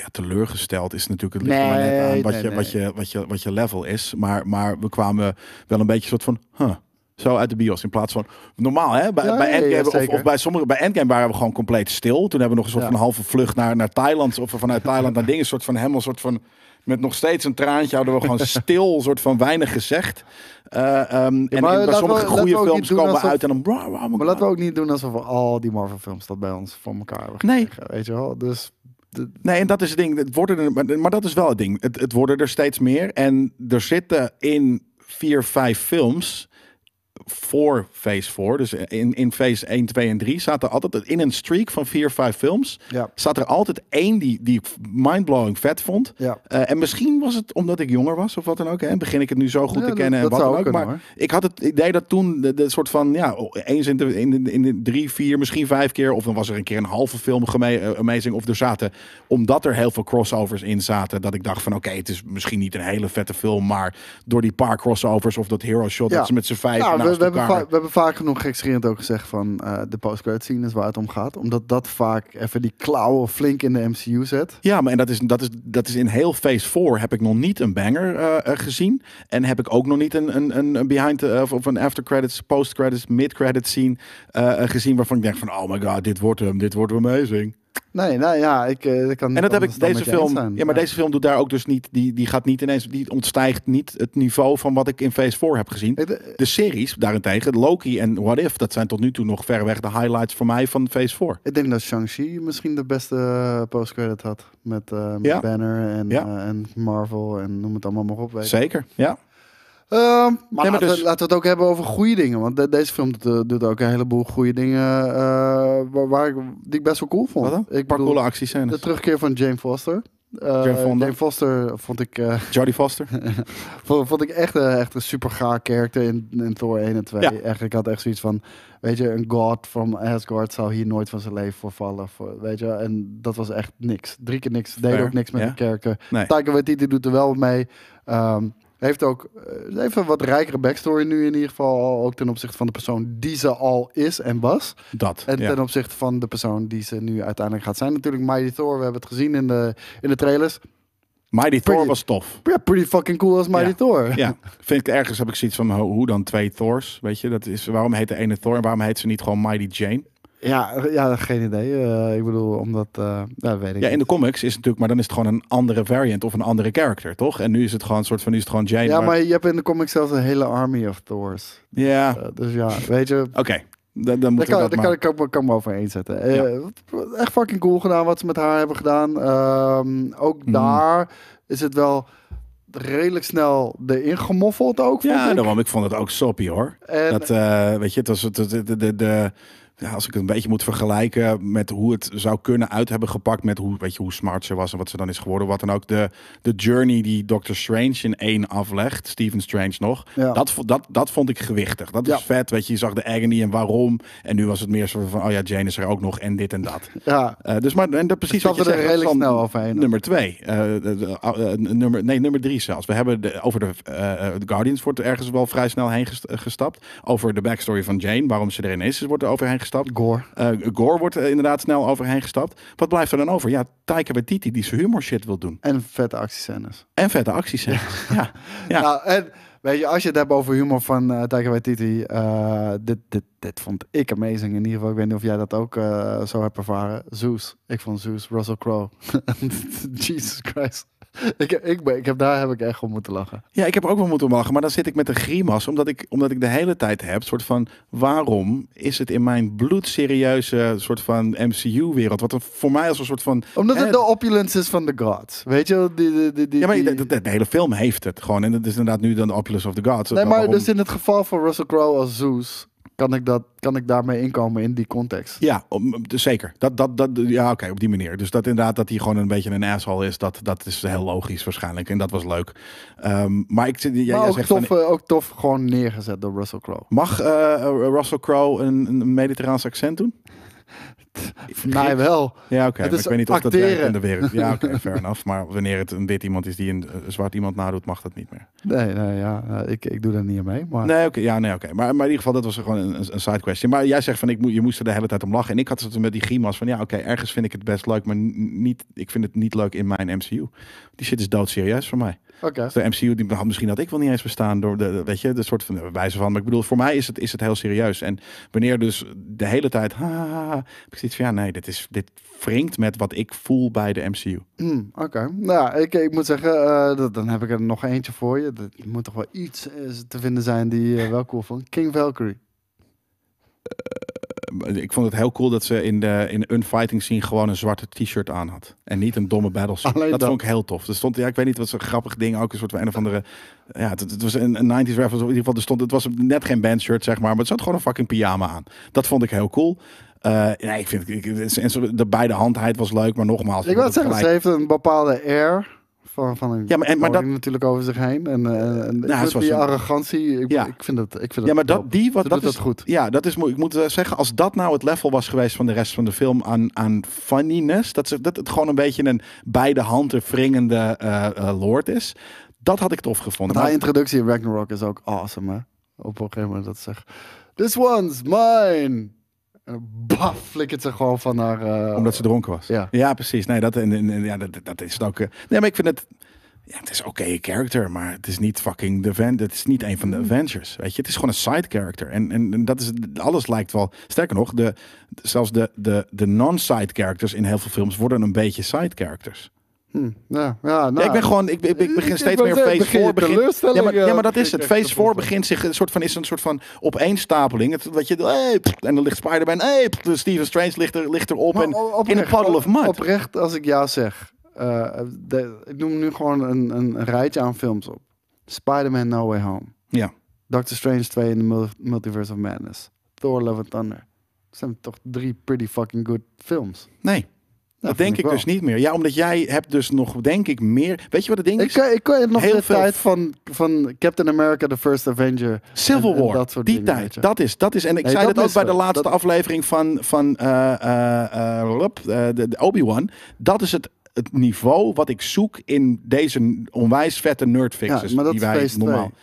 Ja, teleurgesteld is natuurlijk het ligt maar net aan wat, nee, je, nee. Wat, je, wat, je, wat je level is. Maar, maar we kwamen wel een beetje soort van... Huh, zo uit de bios. In plaats van normaal, hè? Bij, Ja, bij ja, Endgame of, of bij sommige bij Endgame waren we gewoon compleet stil. Toen hebben we nog een soort Ja. van halve vlucht naar, naar Thailand of vanuit Thailand naar dingen. Een soort van helemaal een soort van Met nog steeds een traantje hadden we gewoon stil, soort van weinig gezegd. En in- maar bij sommige we- goede we films komen alsof- uit en dan... Maar laten we ook niet doen alsof we al die Marvel films dat bij ons voor elkaar hebben Nee. Weet je wel? Dus de- Nee, en dat is het ding. Het worden er, maar, maar dat is wel het ding. Het, het worden er steeds meer. En er zitten in vier, vijf films voor Phase 4. Dus in, in Phase 1, 2 en 3 staat er altijd in een streak van vier, vijf films. ja, Staat er altijd één die, die ik mindblowing vet vond. ja. Eh, en misschien was het omdat ik jonger was of wat dan ook. Hè? Begin ik het nu zo goed Ja, te dat- kennen en wat dan ook kunnen, Maar ik had het idee dat toen de, de soort van, ja, eens in de, in, de, in de drie, vier, misschien vijf keer. Of dan was er een keer een halve film eh, amazing. Of er zaten, omdat er heel veel crossovers in zaten. Dat ik dacht van, oké, het is misschien niet een hele vette film. Maar door die paar crossovers of dat hero shot. Dat ze met z'n vijf Nou, naast we, hebben elkaar. we hebben vaak genoeg gekscherend ook gezegd van eh, de post-credit scene is waar het om gaat. Omdat dat vaak even die klauwen flink in de MCU zet. Ja, maar en dat is, dat, is, dat is in heel Phase 4 heb ik nog niet een banger eh, eh, gezien. En heb ik ook nog niet een, een, een- behind the, of, of een after credits, post credits, mid credits scene eh, eh, gezien waarvan ik denk van oh my god, dit wordt hem, dit wordt amazing. Nee, nou ja, ik, eh, ik kan En dat heb ik deze film. Ja, maar deze film doet daar ook dus niet. Die, die gaat niet ineens. Die ontstijgt niet het niveau van wat ik in Phase 4 heb gezien. De series daarentegen, Loki en What If, dat zijn tot nu toe nog verreweg de highlights voor mij van Phase 4. Ik denk dat Shang-Chi misschien de beste eh, post-credit had. Met, eh, met Ja. Banner en, Ja. en Marvel en noem het allemaal maar op. Zeker, ja. Ehm, maar, maar laten, dus- we, laten we het ook hebben over goede dingen. Want de- deze film doet, eh, doet ook een heleboel goede dingen eh, waar, waar ik, die ik best wel cool vond. Wat? Ik paar coole actiescènes. de terugkeer van Jane Foster. Eh, Jane Foster vond ik, Jodie Foster. vond, vond ik echt, echt een super gaar karakter in, in Thor 1 en 2. Ja. Echt, ik had echt zoiets van, weet je, een god from Asgard zou hier nooit van zijn leven voor vallen. Voor, weet je, en dat was echt niks. Drie keer niks. Deed ook niks met ja. de karakter. Nee. Taika Waititi doet er wel mee. Ehm, heeft ook eh, even wat rijkere backstory nu in ieder geval. Ook ten opzichte van de persoon die ze al is en was. Dat. En ja. ten opzichte van de persoon die ze nu uiteindelijk gaat zijn. Natuurlijk Mighty Thor, we hebben het gezien in de, in de trailers. Mighty Thor Pretty- was tof. Ja, pretty fucking cool als Mighty Ja. Thor. Ja, vind ik ergens heb ik zoiets van ho- hoe dan twee Thors, weet je? Dat is waarom heet de ene Thor en waarom heet ze niet gewoon Mighty Jane? Ja, ja, geen idee. Eh, ik bedoel, omdat... ja, weet ik Ja, in de comics is het natuurlijk, maar dan is het gewoon een andere variant of een andere character, toch? En nu is het gewoon een soort van nu is het gewoon Jane. Ja, maar je hebt in de comics zelfs een hele army of Thors. ja, Eh, dus ja, weet je... oké. Dan, dan Daar moeten kan, we daar dat kan, kan, kan ik me over eens zetten. Echt fucking cool gedaan wat ze met haar hebben gedaan. Ehm, ook Mhm. daar is het wel redelijk snel erin gemoffeld ook. Ja, ik. daarom. Ik vond het ook soppy hoor. En, Dat, weet je, het was het- de, de, de, ja, als ik het een beetje moet vergelijken met hoe het zou kunnen uit hebben gepakt met hoe, weet je, hoe smart ze was en wat ze dan is geworden. Wat dan ook de, de journey die Doctor Strange in één aflegt, Stephen Strange nog. Ja. Dat, dat, dat vond ik gewichtig. Dat Ja. is vet, weet je. Je zag de agony en waarom. En nu was het meer zo van, oh ja, Jane is er ook nog en dit en dat. ja, Eh, dus maar en dat precies wat je er zegt, redelijk snel overheen. Nummer twee. Eh, de- eh, nummer, nee, nummer drie zelfs. We hebben de, over de, Guardians wordt er ergens wel vrij snel heen gest- gestapt. Over de backstory van Jane, waarom ze erin is, wordt er overheen gestapt. Gore. Eh, Gore wordt er inderdaad snel overheen gestapt. Wat blijft er dan over? Ja, Taika Waititi die zijn humor shit wil doen. En vette actiescènes. En vette acties. Ja. ja. Ja. Nou, en weet je, als je het hebt over humor van eh Taika Waititi, eh, dit, dit, dit vond ik amazing. In ieder geval, ik weet niet of jij dat ook zo hebt ervaren. Zeus. Ik vond Zeus, Russell Crowe. Jesus Christ. Ik, ik, ben, ik heb, daar heb ik echt om moeten lachen. Ja, ik heb er ook wel moeten lachen, maar dan zit ik met een grimas, omdat ik, omdat ik de hele tijd heb, soort van, waarom is het in mijn bloedserieuze soort van MCU-wereld, wat er voor mij als een soort van... Omdat het Eh, de opulence is van de gods. Weet je, wel, die, die, die, Ja, maar die- de, de, de hele film heeft het gewoon, en het is inderdaad nu dan de Oculus of the Gods. Nee, maar Waarom- dus in het geval van Russell Crowe als Zeus, kan ik, dat, kan ik daarmee inkomen in die context. Ja, om, dus zeker. Dat, dat, dat, ja, oké, op die manier. Dus dat inderdaad dat hij gewoon een beetje een asshole is, dat, dat is heel logisch waarschijnlijk. En dat was leuk. Ehm, maar ik zit, jij, ook zegt tof, van, eh, ook tof gewoon neergezet door Russell Crowe. mag eh, Russell Crowe een, een mediterraans accent doen? Mij wel. Ja, oké. Is ik weet niet of dat acteren. werkt in de wereld. Ja, oké, fair enough. Maar wanneer het een wit iemand is die een, een zwart iemand nadoet, mag dat niet meer. Nee, nee ja, eh, ik, ik doe daar niet aan mee. Maar Nee, oké. ja, nee, oké. Maar, maar in ieder geval, dat was gewoon een, een side question. Maar jij zegt van, ik moet, je moest er de hele tijd om lachen. En ik had het met die grimas van, ja, oké, ergens vind ik het best leuk, maar niet, ik vind het niet leuk in mijn MCU. Die shit is doodserieus voor mij. De MCU, die misschien had ik wel niet eens bestaan door de, weet je, de soort van wijze van. Maar ik bedoel, voor mij is het, is het heel serieus. En wanneer dus de hele tijd, ha, ha, ha, heb ik zoiets van, ja, nee, dit is, dit wringt met wat ik voel bij de MCU. Hmm, Oké. Nou, ik, ik moet zeggen, eh, dat, dan heb ik er nog eentje voor je. Er moet toch wel iets eh, te vinden zijn die je wel cool vond. King Valkyrie. Eh, Ik vond het heel cool dat ze in de in unfighting scene gewoon een zwarte t-shirt aan had. En niet een domme battle suit. Alleen Dat, dat. vond ik heel tof. Er stond, ja, ik weet niet wat zo'n grappig ding, ook een soort van een of andere. Ja, het, het was een, een 90s reference. In ieder geval, er stond, het was net geen bandshirt, zeg maar. Maar het zat gewoon een fucking pyjama aan. Dat vond ik heel cool. Eh ja, ik vind ik, en zo- de beide handheid was leuk, maar nogmaals. Ik wil zeggen, ze heeft een bepaalde air van, van een Ja, maar- en- maar koning natuurlijk over zich heen. En, eh, en was die een- arrogantie, ik, Ja. ik vind het ik vind Ja, maar dat, die, wat, dat doet is dat goed. Ja, dat is mooi. Ik moet eh, zeggen, als dat nou het level was geweest van de rest van de film aan, aan funniness, dat, ze, dat het gewoon een beetje een beide handen wringende eh, lord is, dat had ik tof gevonden. Haar Maar- introductie in Ragnarok is ook awesome, hè? Op een gegeven moment dat ze zegt, this one's mine. En baf, flikkert ze gewoon van haar... eh, omdat ze dronken was. Ja. precies. Nee, dat, en, ja, dat, dat is het ook. eh, nee, maar ik vind het. Ja, het is oké character, maar het is niet fucking de Ven- Het is niet een van Mm. de Avengers. Weet je, het is gewoon een side character. En, en, en dat is alles lijkt wel. Sterker nog, de, zelfs de, de, de non-side characters in heel veel films worden een beetje side characters. Hm, ja, ja, nou, Ja, ik ben gewoon, ik, ik, ik begin steeds meer begin je 4 begin. teleurstelling, Ja, maar, ja, eh, maar dat is het. te 4 voelen. begint zich een soort van is een soort van opeenstapeling. Het, dat je, hey, pff, en dan ligt Spider-Man, hey, pff, Stephen Strange ligt, er, ligt erop en in een puddle of mud. Oprecht, als ik jou zeg. eh, de- ik noem nu gewoon een, een, rijtje aan films op. Spider-Man No Way Home. Ja. Doctor Strange 2 in the Mul- Multiverse of Madness. Thor Love and Thunder. Dat zijn toch drie pretty fucking good films. Nee. Dat vind denk ik ik dus niet meer. Ja, omdat jij hebt dus nog, denk ik, meer. Weet je wat het ding Ik, is? ik kan nog Heel de veel- tijd van, van Captain America, The First Avenger. Civil en- en War, dat soort die dingen, tijd. Dat is, dat is. En ik Nee, zei dat dat ook bij de laatste Dat- aflevering van, van eh, de, de Obi-Wan. Dat is het, het niveau wat ik zoek in deze onwijs vette nerdfixes Ja, maar dat die is wij normaal. 2.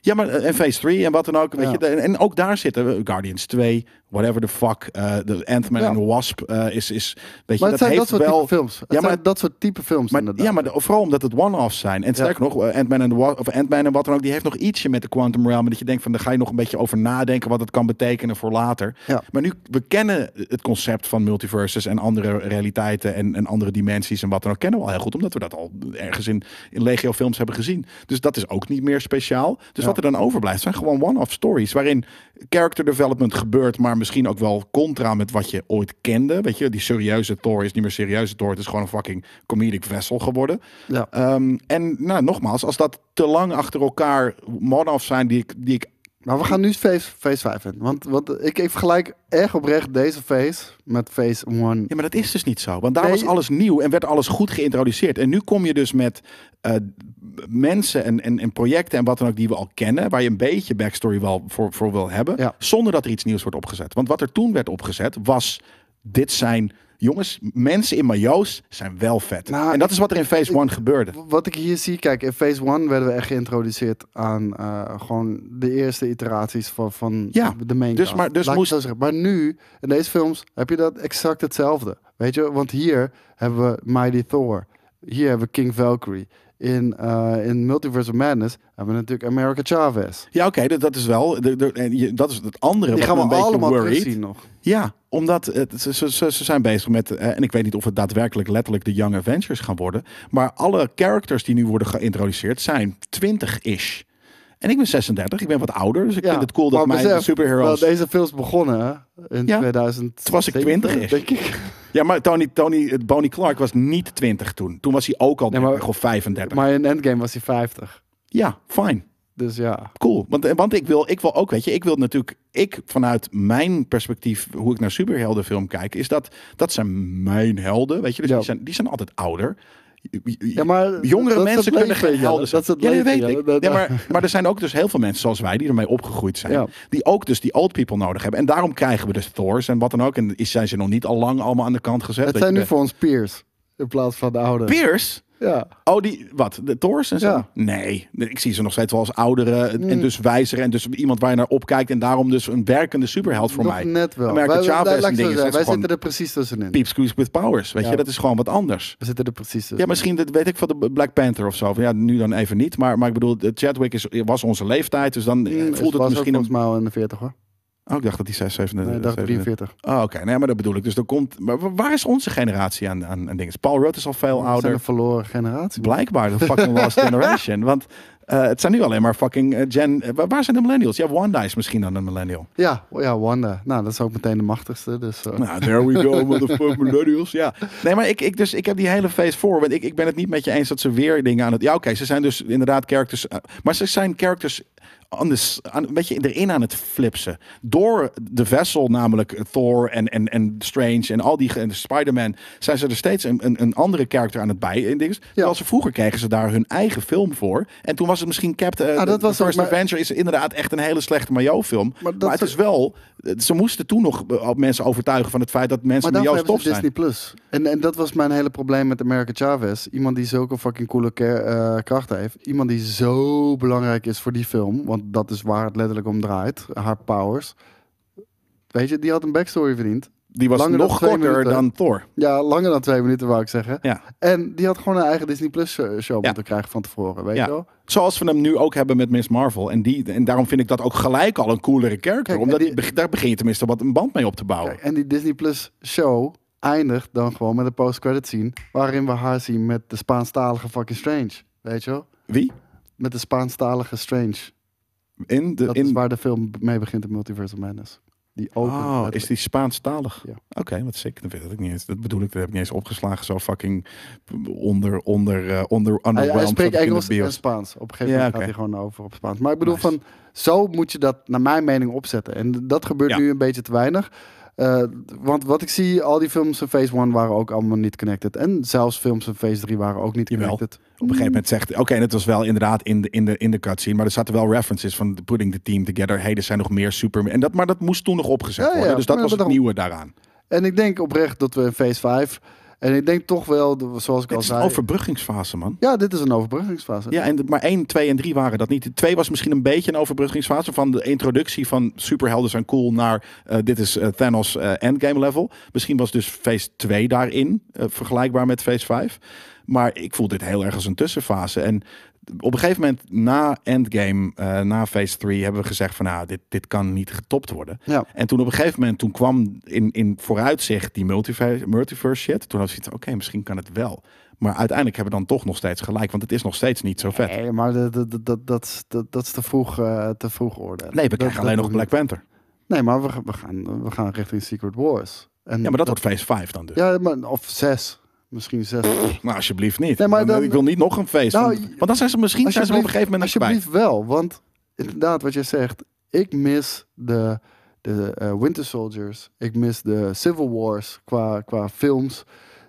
Ja, maar eh, en Phase 3 en wat dan ook. Weet Ja. je, en, ook daar zitten. Guardians 2, whatever the fuck. eh, De Ant-Man Ja. en the Wasp eh, is, is. Weet je, Maar dat het zijn dat heeft soort wel. type films. Het Ja, maar- zijn dat soort type films Maar, inderdaad. ja, maar de- vooral omdat het one-offs zijn. En sterker nog, Ant-Man en, de Wa- of Ant-Man en wat dan ook, die heeft nog ietsje met de Quantum Realm. Dat je denkt van, daar ga je nog een beetje over nadenken wat het kan betekenen voor later. Maar nu, we kennen het concept van multiverses en andere realiteiten en, en andere dimensies en wat dan ook, kennen we al heel goed. Omdat we dat al ergens in, in Legio films hebben gezien. Dus dat is ook niet meer speciaal. Dus. Wat er dan overblijft zijn gewoon one-off stories. Waarin character development gebeurt, maar misschien ook wel contra met wat je ooit kende. Weet je, die serieuze Thor is niet meer serieuze Thor. Het is gewoon een fucking comedic vessel geworden. Ja. Ehm, en nou, nogmaals, als dat te lang achter elkaar one-off zijn die ik, die ik Maar we gaan nu phase, phase 5 in. Want, want ik, ik vergelijk erg oprecht deze phase met phase 1. Ja, maar dat is dus niet zo. Want daar Nee. was alles nieuw en werd alles goed geïntroduceerd. En nu kom je dus met eh, mensen en, en, en projecten en wat dan ook die we al kennen. Waar je een beetje backstory wel voor, voor wil hebben. Ja. Zonder dat er iets nieuws wordt opgezet. Want wat er toen werd opgezet was, dit zijn... Jongens, mensen in majo's zijn wel vet. Nou, en dat is wat er in Phase 1 gebeurde. Wat ik hier zie, kijk, in phase 1 werden we echt geïntroduceerd aan eh, gewoon de eerste iteraties van, van Ja, de main dus cast. maar- dus moest- zeggen. Maar nu, in deze films, heb je dat exact hetzelfde. Weet je, want hier hebben we Mighty Thor. Hier hebben we King Valkyrie. In, eh, in Multiverse of Madness hebben we natuurlijk America Chavez. Ja, oké, dat, dat is wel. de- de- en je- dat is het andere. Die wat gaan we een allemaal worried. terugzien nog. Ja, omdat het, ze, ze, ze, zijn bezig met, eh, en ik weet niet of het daadwerkelijk letterlijk de Young Avengers gaan worden, maar alle characters die nu worden geïntroduceerd zijn 20-ish. En ik ben 36, ik ben wat ouder, dus ik vind het cool dat mijn superheroes... wel, deze films begonnen in Ja. 2000. Toen was ik 20 is. denk ik. Ja, maar Tony, Tony, Bonnie Clark was niet 20 toen. Toen was hij ook al Nee, maar- 30 of 35. Maar in Endgame was hij 50. Ja, fijn. Dus ja. Cool. Want, eh, want ik wil, ik wil ook, weet je, ik wil natuurlijk, ik vanuit mijn perspectief, hoe ik naar superheldenfilm kijk, is dat dat zijn mijn helden, weet je, dus Ja. die, zijn, die zijn altijd ouder. Ja, maar Jongere mensen kunnen geen helden zijn. Dat is het ja, weet ik. Ja, maar, maar er zijn ook dus heel veel mensen zoals wij die ermee opgegroeid zijn. Ja. Die ook dus die old people nodig hebben. En daarom krijgen we dus Thors en wat dan ook. En is- zijn ze nog niet al lang allemaal aan de kant gezet. Het zijn nu de- voor ons peers. In plaats van de oude. Pierce? Ja. Oh, die, wat? De Thors en zo? Ja. Nee, ik zie ze nog steeds wel als oudere en Mm. dus wijzer en dus iemand waar je naar opkijkt en daarom dus een werkende superheld voor Nog mij. net wel. Wij- Chavez en ik dingen, Wij zitten er precies tussenin. Peep Squeeze with Powers, weet Ja. je, dat is gewoon wat anders. We zitten er precies tussen. Ja, misschien dat weet ik van de Black Panther of zo. Ja, nu dan even niet, maar, maar ik bedoel, Chadwick is, was onze leeftijd, dus dan eh, Mm, voelt het was misschien volgens mij al in de 40 hoor. Oh, ik dacht dat die 6, 7, Nee, ik dacht 43. Oh, oké. Nee, maar dat bedoel ik. Dus er komt... Maar wa- waar is onze generatie aan, aan, aan dingen? Paul Rudd is al veel zijn ouder. een verloren generatie. Blijkbaar, de fucking lost generation. Want eh, het zijn nu alleen maar fucking eh, gen... eh, wa- waar zijn de millennials? Ja, Wanda is misschien dan een millennial. Ja, ja, Wanda. Nou, dat is ook meteen de machtigste. Dus, Nou, there we go, motherfucking millennials. Ja. Nee, maar ik, ik, dus, ik heb die hele phase 4. Want ik, ik ben het niet met je eens dat ze weer dingen aan het... Ja, oké, ze zijn dus inderdaad characters... maar ze zijn characters... Aan de, s- aan, een beetje erin aan het flipsen. Door de vessel, namelijk Thor en, en, en Strange en al die en Spider-Man, zijn ze er steeds een, een, een andere character aan het bij. En dingen. Terwijl ze vroeger kregen ze daar hun eigen film voor. En toen was het misschien Captain. Ah, dat was First maar- Avenger is inderdaad echt een hele slechte Mayo-film. Maar, het is- wel. Ze moesten toen nog eh, mensen overtuigen van het feit dat mensen Mayo tof zijn. Disney Plus. En, en dat was mijn hele probleem met America Chavez. Iemand die zulke fucking coole eh, krachten heeft. Iemand die zo belangrijk is voor die film. Want dat is waar het letterlijk om draait. Haar powers. Weet je, die had een backstory verdiend. Die was Langer nog korter minuten. dan Thor. Ja, langer dan twee minuten wou ik zeggen. Ja. En die had gewoon een eigen Disney Plus show show Ja. moeten krijgen van tevoren. Weet Ja. je wel? Zoals we hem nu ook hebben met Miss Marvel. En, die, en daarom vind ik dat ook gelijk al een coolere character. Kijk, omdat die- daar begin je tenminste wat een band mee op te bouwen. Kijk, en die Disney Plus show eindigt dan gewoon met een post-credit scene. Waarin we haar zien met de Spaanstalige fucking Strange. Weet je wel? Wie? Met de Spaanstalige Strange. In de, Dat in... is waar de film mee begint, de Multiverse of Madness. Die opent. Oh, is die Spaanstalig? Ja. Oké, wat sick. Dat weet ik niet eens. Dat bedoel ik, dat heb ik niet eens opgeslagen. Zo fucking onder, onder, eh, onder, Hij, hij spreekt Engels en. Spaans. Op een gegeven Ja, moment gaat hij gewoon over op Spaans. Maar ik bedoel Nice. van, zo moet je dat naar mijn mening opzetten. En dat gebeurt Ja. nu een beetje te weinig. Eh, want wat ik zie, al die films van Phase 1 waren ook allemaal niet connected. En zelfs films van Phase 3 waren ook niet Jawel. connected. Op een gegeven moment zegt, oké, het was wel inderdaad in de, in de, in de cutscene, maar er zaten wel references van putting the team together. Hey, er zijn nog meer super. En dat, maar dat moest toen nog opgezet Ja, ja, worden. Dus dat was het nieuwe daaraan. En ik denk oprecht dat we in Phase 5... En ik denk toch wel, zoals ik Het al is een zei... overbruggingsfase, man. Ja, dit is een overbruggingsfase. Ja, en, maar 1, 2 en 3 waren dat niet. 2 was misschien een beetje een overbruggingsfase van de introductie van superhelden zijn cool naar eh, dit is eh, Thanos eh, endgame level. Misschien was dus phase 2 daarin vergelijkbaar met phase 5. Maar ik voel dit heel erg als een tussenfase. En op een gegeven moment na endgame, eh, na phase 3, hebben we gezegd van nou, dit, dit kan niet getopt worden. Ja. En toen op een gegeven moment, toen kwam in, in vooruitzicht die multiverse, multiverse shit. Toen had ik oké, misschien kan het wel. Maar uiteindelijk hebben we dan toch nog steeds gelijk, want het is nog steeds niet zo vet. Nee, maar dat, dat, dat, dat, is- dat, dat is te vroeg, eh, te vroeg oordelen. Nee, we krijgen dat alleen nog Black. Panther. Nee, maar we, we, gaan, we gaan richting Secret Wars. En Ja, maar dat, wordt phase 5 dan dus. Ja, maar, of zes. Misschien zes. Nou, alsjeblieft niet. Nee, maar Dan- dan- ik wil niet nog een feest. Nou, want, dan zijn ze misschien zijn ze op een gegeven moment. Alsjeblieft wel, want inderdaad wat je zegt. Ik mis de, de eh, Winter Soldiers. Ik mis de Civil Wars qua, qua films.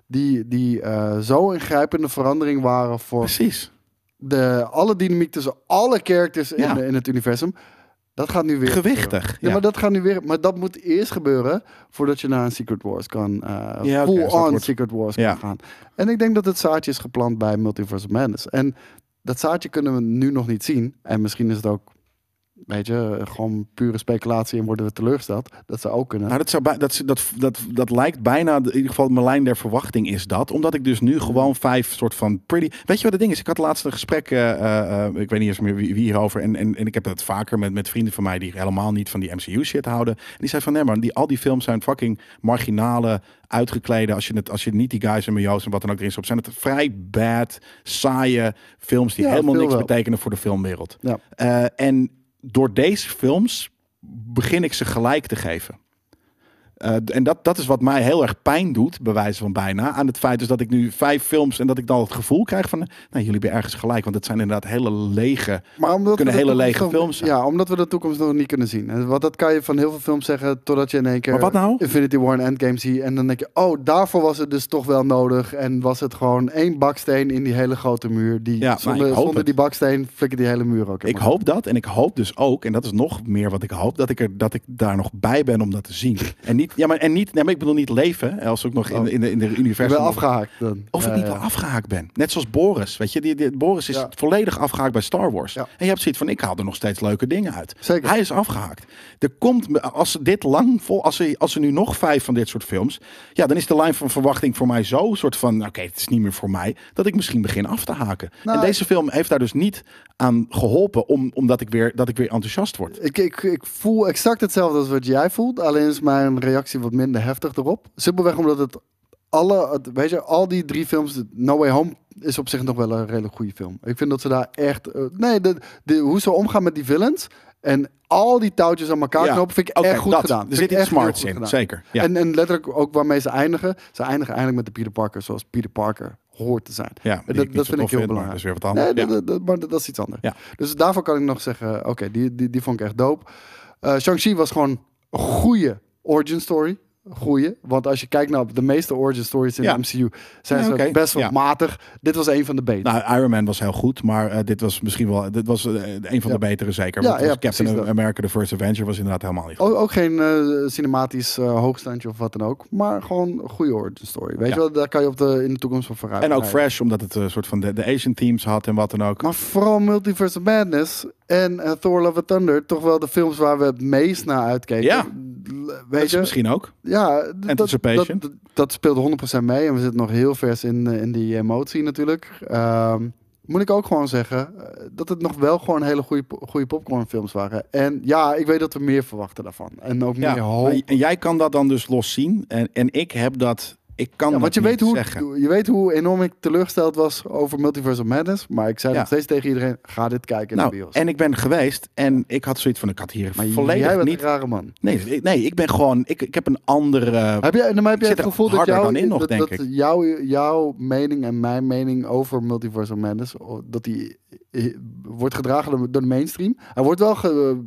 Die, die eh, zo ingrijpende verandering waren voor Precies. de, alle dynamiek tussen alle characters in, Ja. in het universum. Dat gaat nu weer. Gewichtig, gebeuren. ja. Ja, maar dat gaat nu weer. Maar dat moet eerst gebeuren voordat je naar een Secret Wars kan. Ja, oké, full on wordt- Secret Wars Ja. kan gaan. En ik denk dat het zaadje is geplant bij Multiverse Madness. En dat zaadje kunnen we nu nog niet zien. En misschien is het ook, weet je, gewoon pure speculatie en worden we teleurgesteld. Dat zou ook kunnen. Nou, dat, zou dat, dat, dat, dat lijkt bijna, in ieder geval mijn lijn der verwachting is dat. Omdat ik dus nu gewoon vijf soort van pretty... Weet je wat het ding is? Ik had laatst een gesprek, eh, eh, ik weet niet eens meer wie, wie hierover. En, en, en ik heb het vaker met, met vrienden van mij die helemaal niet van die MCU shit houden. En die zei van, nee man, die, al die films zijn fucking marginale, uitgeklede. Als je, het, als je niet die guys en Majo's en wat dan ook erin stopt, zijn het vrij bad, saaie films die Ja, helemaal niks wel. betekenen voor de filmwereld. Ja. Eh, en door deze films begin ik ze gelijk te geven. Eh, en dat, dat is wat mij heel erg pijn doet, bij wijze van bijna. Aan het feit dus dat ik nu vijf films en dat ik dan het gevoel krijg van... Nou, jullie hebben ergens gelijk, want het zijn inderdaad hele lege... Maar omdat kunnen hele lege nog- films zijn. Ja, omdat we de toekomst nog niet kunnen zien. En wat dat kan je van heel veel films zeggen, totdat je in één keer Maar wat nou? Infinity War en Endgame ziet. En dan denk je, oh, daarvoor was het dus toch wel nodig. En was het gewoon één baksteen in die hele grote muur. Die, Ja, zonder die baksteen flikkert die hele muur ook. Ik hoop dat en ik hoop dus ook, en dat is nog meer wat ik hoop, dat ik, er, dat ik daar nog bij ben om dat te zien. En niet niet, ja, maar, en niet, nee, maar ik bedoel niet leven, als ook nog in, Oh. de- in, de, in de Ik universum. ben afgehaakt dan. Of ik niet wel afgehaakt ben. Net zoals Boris. Weet je, die, die, Boris is volledig afgehaakt bij Star Wars. En je hebt zoiets van: ik haal er nog steeds leuke dingen uit. Zeker. Hij is afgehaakt. Er komt, als ze dit lang vol, als er, als nu nog vijf van dit soort films. Ja, dan is de lijn van verwachting voor mij zo soort van: oké, het is niet meer voor mij. Dat ik misschien begin af te haken. Nou, en deze film heeft daar dus niet aan geholpen, om, omdat ik weer, dat ik weer enthousiast word. Ik, ik, ik voel exact hetzelfde als wat jij voelt. Alleen is mijn reactie wat minder heftig erop. Simpelweg omdat het alle, het- weet je, al die drie films, No Way Home is op zich nog wel een redelijk goede film. Ik vind dat ze daar echt, eh, nee, de, de, hoe ze omgaan met die villains en al die touwtjes aan elkaar Ja, knopen, vind ik echt goed dat. gedaan. Er zit iets smarts in, gedaan. zeker. Ja. En, en letterlijk ook waarmee ze eindigen. Ze eindigen eigenlijk met de Peter Parker zoals Peter Parker hoort te zijn. ja, dat- vind ik heel belangrijk. Dat is weer wat anders. Nee, Ja. dat, dat- maar dat, dat is iets anders. Ja. Dus daarvoor kan ik nog zeggen, oké, die, die, die vond ik echt dope. Eh Shang-Chi was gewoon een goede origin story. Goeie. Want als je kijkt naar de meeste origin stories in Ja. de MCU, zijn Ja, ze best wel Ja. matig. Dit was een van de betere. Nou, Iron Man was heel goed, maar eh, dit was misschien wel dit was, eh, een van de betere zeker. Ja, Captain dat. America, The First Avenger was inderdaad helemaal niet goed. ook, ook geen eh, cinematisch hoogstandje of wat dan ook. Maar gewoon een goede origin story. Weet je wel, daar kan je op de, in de toekomst van vooruit. En ook rijden. fresh, omdat het een soort van de, de Asian themes had en wat dan ook. Maar vooral Multiverse of Madness en Thor Love and Thunder. Toch wel de films waar we het meest naar uitkeken. Ja. Weet je? misschien ook. Ja, dat, dat, dat speelt 100% mee. En we zitten nog heel vers in, eh, in die emotie natuurlijk. Ehm, moet ik ook gewoon zeggen eh, dat het nog wel gewoon hele goede, goede popcornfilms waren. En ja, ik weet dat we meer verwachten daarvan. En ook Ja, meer hoop. maar- en jij kan dat dan dus los zien. En, en ik heb dat. Ik kan Ja, want je weet, hoe, zeggen. je weet hoe enorm ik teleurgesteld was over Multiverse of Madness. Maar ik zei Ja. nog steeds tegen iedereen, ga dit kijken in de Nou, bios. en ik ben geweest en ik had zoiets van, ik had hier maar volledig jij bent niet. een rare man. Nee, ik- nee, ik ben gewoon, ik, ik heb een andere. Heb je, en maar heb je zit het gevoel dat, jou, dan in nog, dat, denk dat ik. Jouw, jouw mening en mijn mening over Multiverse of Madness, dat die eh, wordt gedragen door, de mainstream? Hij wordt wel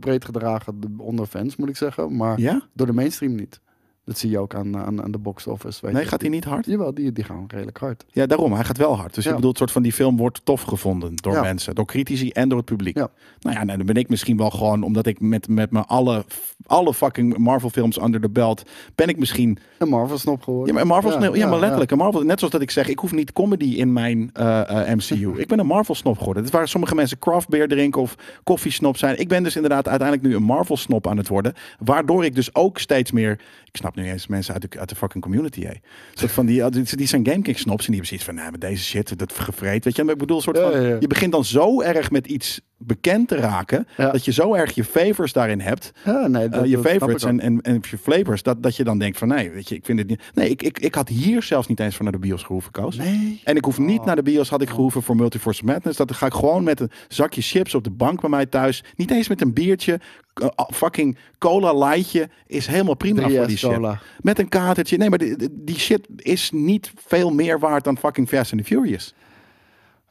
breed gedragen onder fans, moet ik zeggen, maar Ja? door de mainstream niet. Dat zie je ook aan, aan, aan de box office. Weet Nee, je. gaat hij niet hard? Jawel, die, die gaan redelijk hard. Ja, daarom. Hij gaat wel hard. Dus Ja. je bedoelt, soort van die film wordt tof gevonden door Ja. mensen, door critici en door het publiek. Ja. Nou ja, nou, dan ben ik misschien wel gewoon, omdat ik met, met mijn alle, alle fucking Marvel films under the belt, ben ik misschien Een Marvel snop geworden. Ja, maar Marvel, Ja, ja, maar letterlijk. Een Marvel, net zoals dat ik zeg, ik hoef niet comedy in mijn eh, eh, MCU. ik ben een Marvel snop geworden. Het is waar sommige mensen craft beer drinken of koffiesnop zijn. Ik ben dus inderdaad uiteindelijk nu een Marvel snop aan het worden. Waardoor ik dus ook steeds meer, ik snap nu eens mensen uit de, uit de fucking community. Hè. Soort van die, die, zijn GameKing snops en die hebben zoiets van, nou, met deze shit, dat gevreed. Weet je, maar ik bedoel, soort Ja, van, ja, ja. je begint dan zo erg met iets bekend te raken, Ja. dat je zo erg je favors daarin hebt. Ja, nee, Eh, je favorites en, en, en je flavors, dat, dat je dan denkt van nee, weet je, ik vind het niet. Nee, ik, ik, ik had hier zelfs niet eens voor naar de bios gehoeven, Koos. Nee. En ik hoef niet Oh. naar de bios, had ik gehoeven voor Multiverse Madness. Dat ga ik gewoon met een zakje chips op de bank bij mij thuis. Niet eens met een biertje. eh, fucking cola lightje is helemaal prima 3S voor die shit. cola. Met een katertje. Nee, maar die, die- die shit is niet veel meer waard dan fucking Fast and the Furious.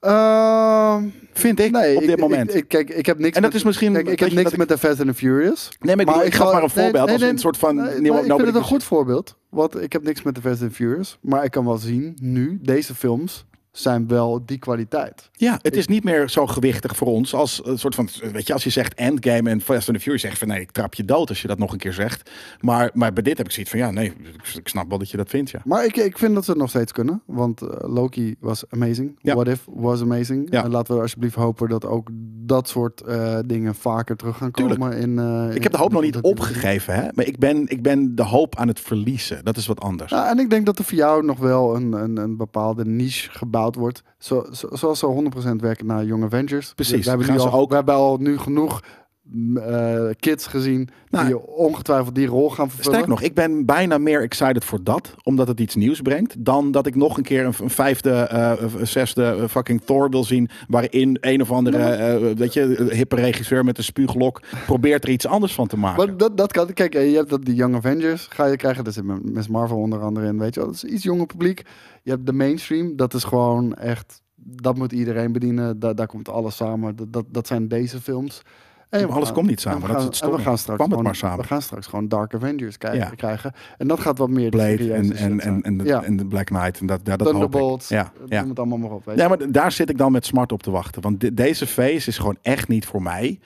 Ehm, Vind ik nee, op dit ik- moment. Ik, ik, kijk, ik heb niks En dat met- is misschien- Kijk, ik heb niks met de Fast and the Furious. nee, maar ik, bedoel, ik gaf ga- maar een voorbeeld nee, als nee, een soort van... Nee, ik vind het een goed voorbeeld. Want ik heb niks met de Fast and Furious. Maar ik kan wel zien, nu, deze films zijn wel die kwaliteit. Ja, het is niet meer zo gewichtig voor ons als een soort van, weet je, als je zegt Endgame en Fast and the Furious, zeg je van nee, ik trap je dood als je dat nog een keer zegt. Maar, maar bij dit heb ik zoiets van, ja, nee, ik- snap wel dat je dat vindt, ja. Maar ik, ik vind dat ze het nog steeds kunnen. Want eh, Loki was amazing. Ja. What If was amazing. Ja. En laten we alsjeblieft hopen dat ook dat soort eh, dingen vaker terug gaan komen. Tuurlijk. In, eh, Ik heb de hoop nog niet opgegeven, hè? maar ik ben, ik ben de hoop aan het verliezen. Dat is wat anders. Ja, en ik denk dat er voor jou nog wel een, een, een bepaalde niche gebouwd wordt. Zo, zo- zoals ze 100% werken naar Young Avengers. Precies, We, hebben nu al, ook- we hebben al nu genoeg eh, kids gezien Nou, die ongetwijfeld die rol gaan vervullen. Sterk nog, ik ben bijna meer excited voor dat, omdat het iets nieuws brengt, dan dat ik nog een keer een, een vijfde, een zesde eh, fucking Thor wil zien, waarin een of andere, eh, weet je, hippe regisseur met een spuuglok probeert er iets anders van te maken. Maar dat, dat kan. Kijk, je hebt dat die Young Avengers ga je krijgen. Daar zit Miss Marvel onder andere in. Weet je wel, dat is iets jonger publiek. Je hebt de mainstream. Dat is gewoon echt. Dat moet iedereen bedienen. Daar, daar komt alles samen. Dat, dat, dat zijn deze films. We alles gaan- komt niet en samen, we dat is gaan- het en we gaan straks Kwam het gewoon, maar samen. We gaan straks gewoon Dark Avengers krijgen. Krijgen. En dat gaat wat meer de Blade en, en, en, zijn. en, de, en de Black Knight. En dat, dat. Thunderbolts. Ja, ja. het allemaal maar op. Ja, maar daar zit ik dan met smart op te wachten. Want de- deze face is gewoon echt niet voor mij.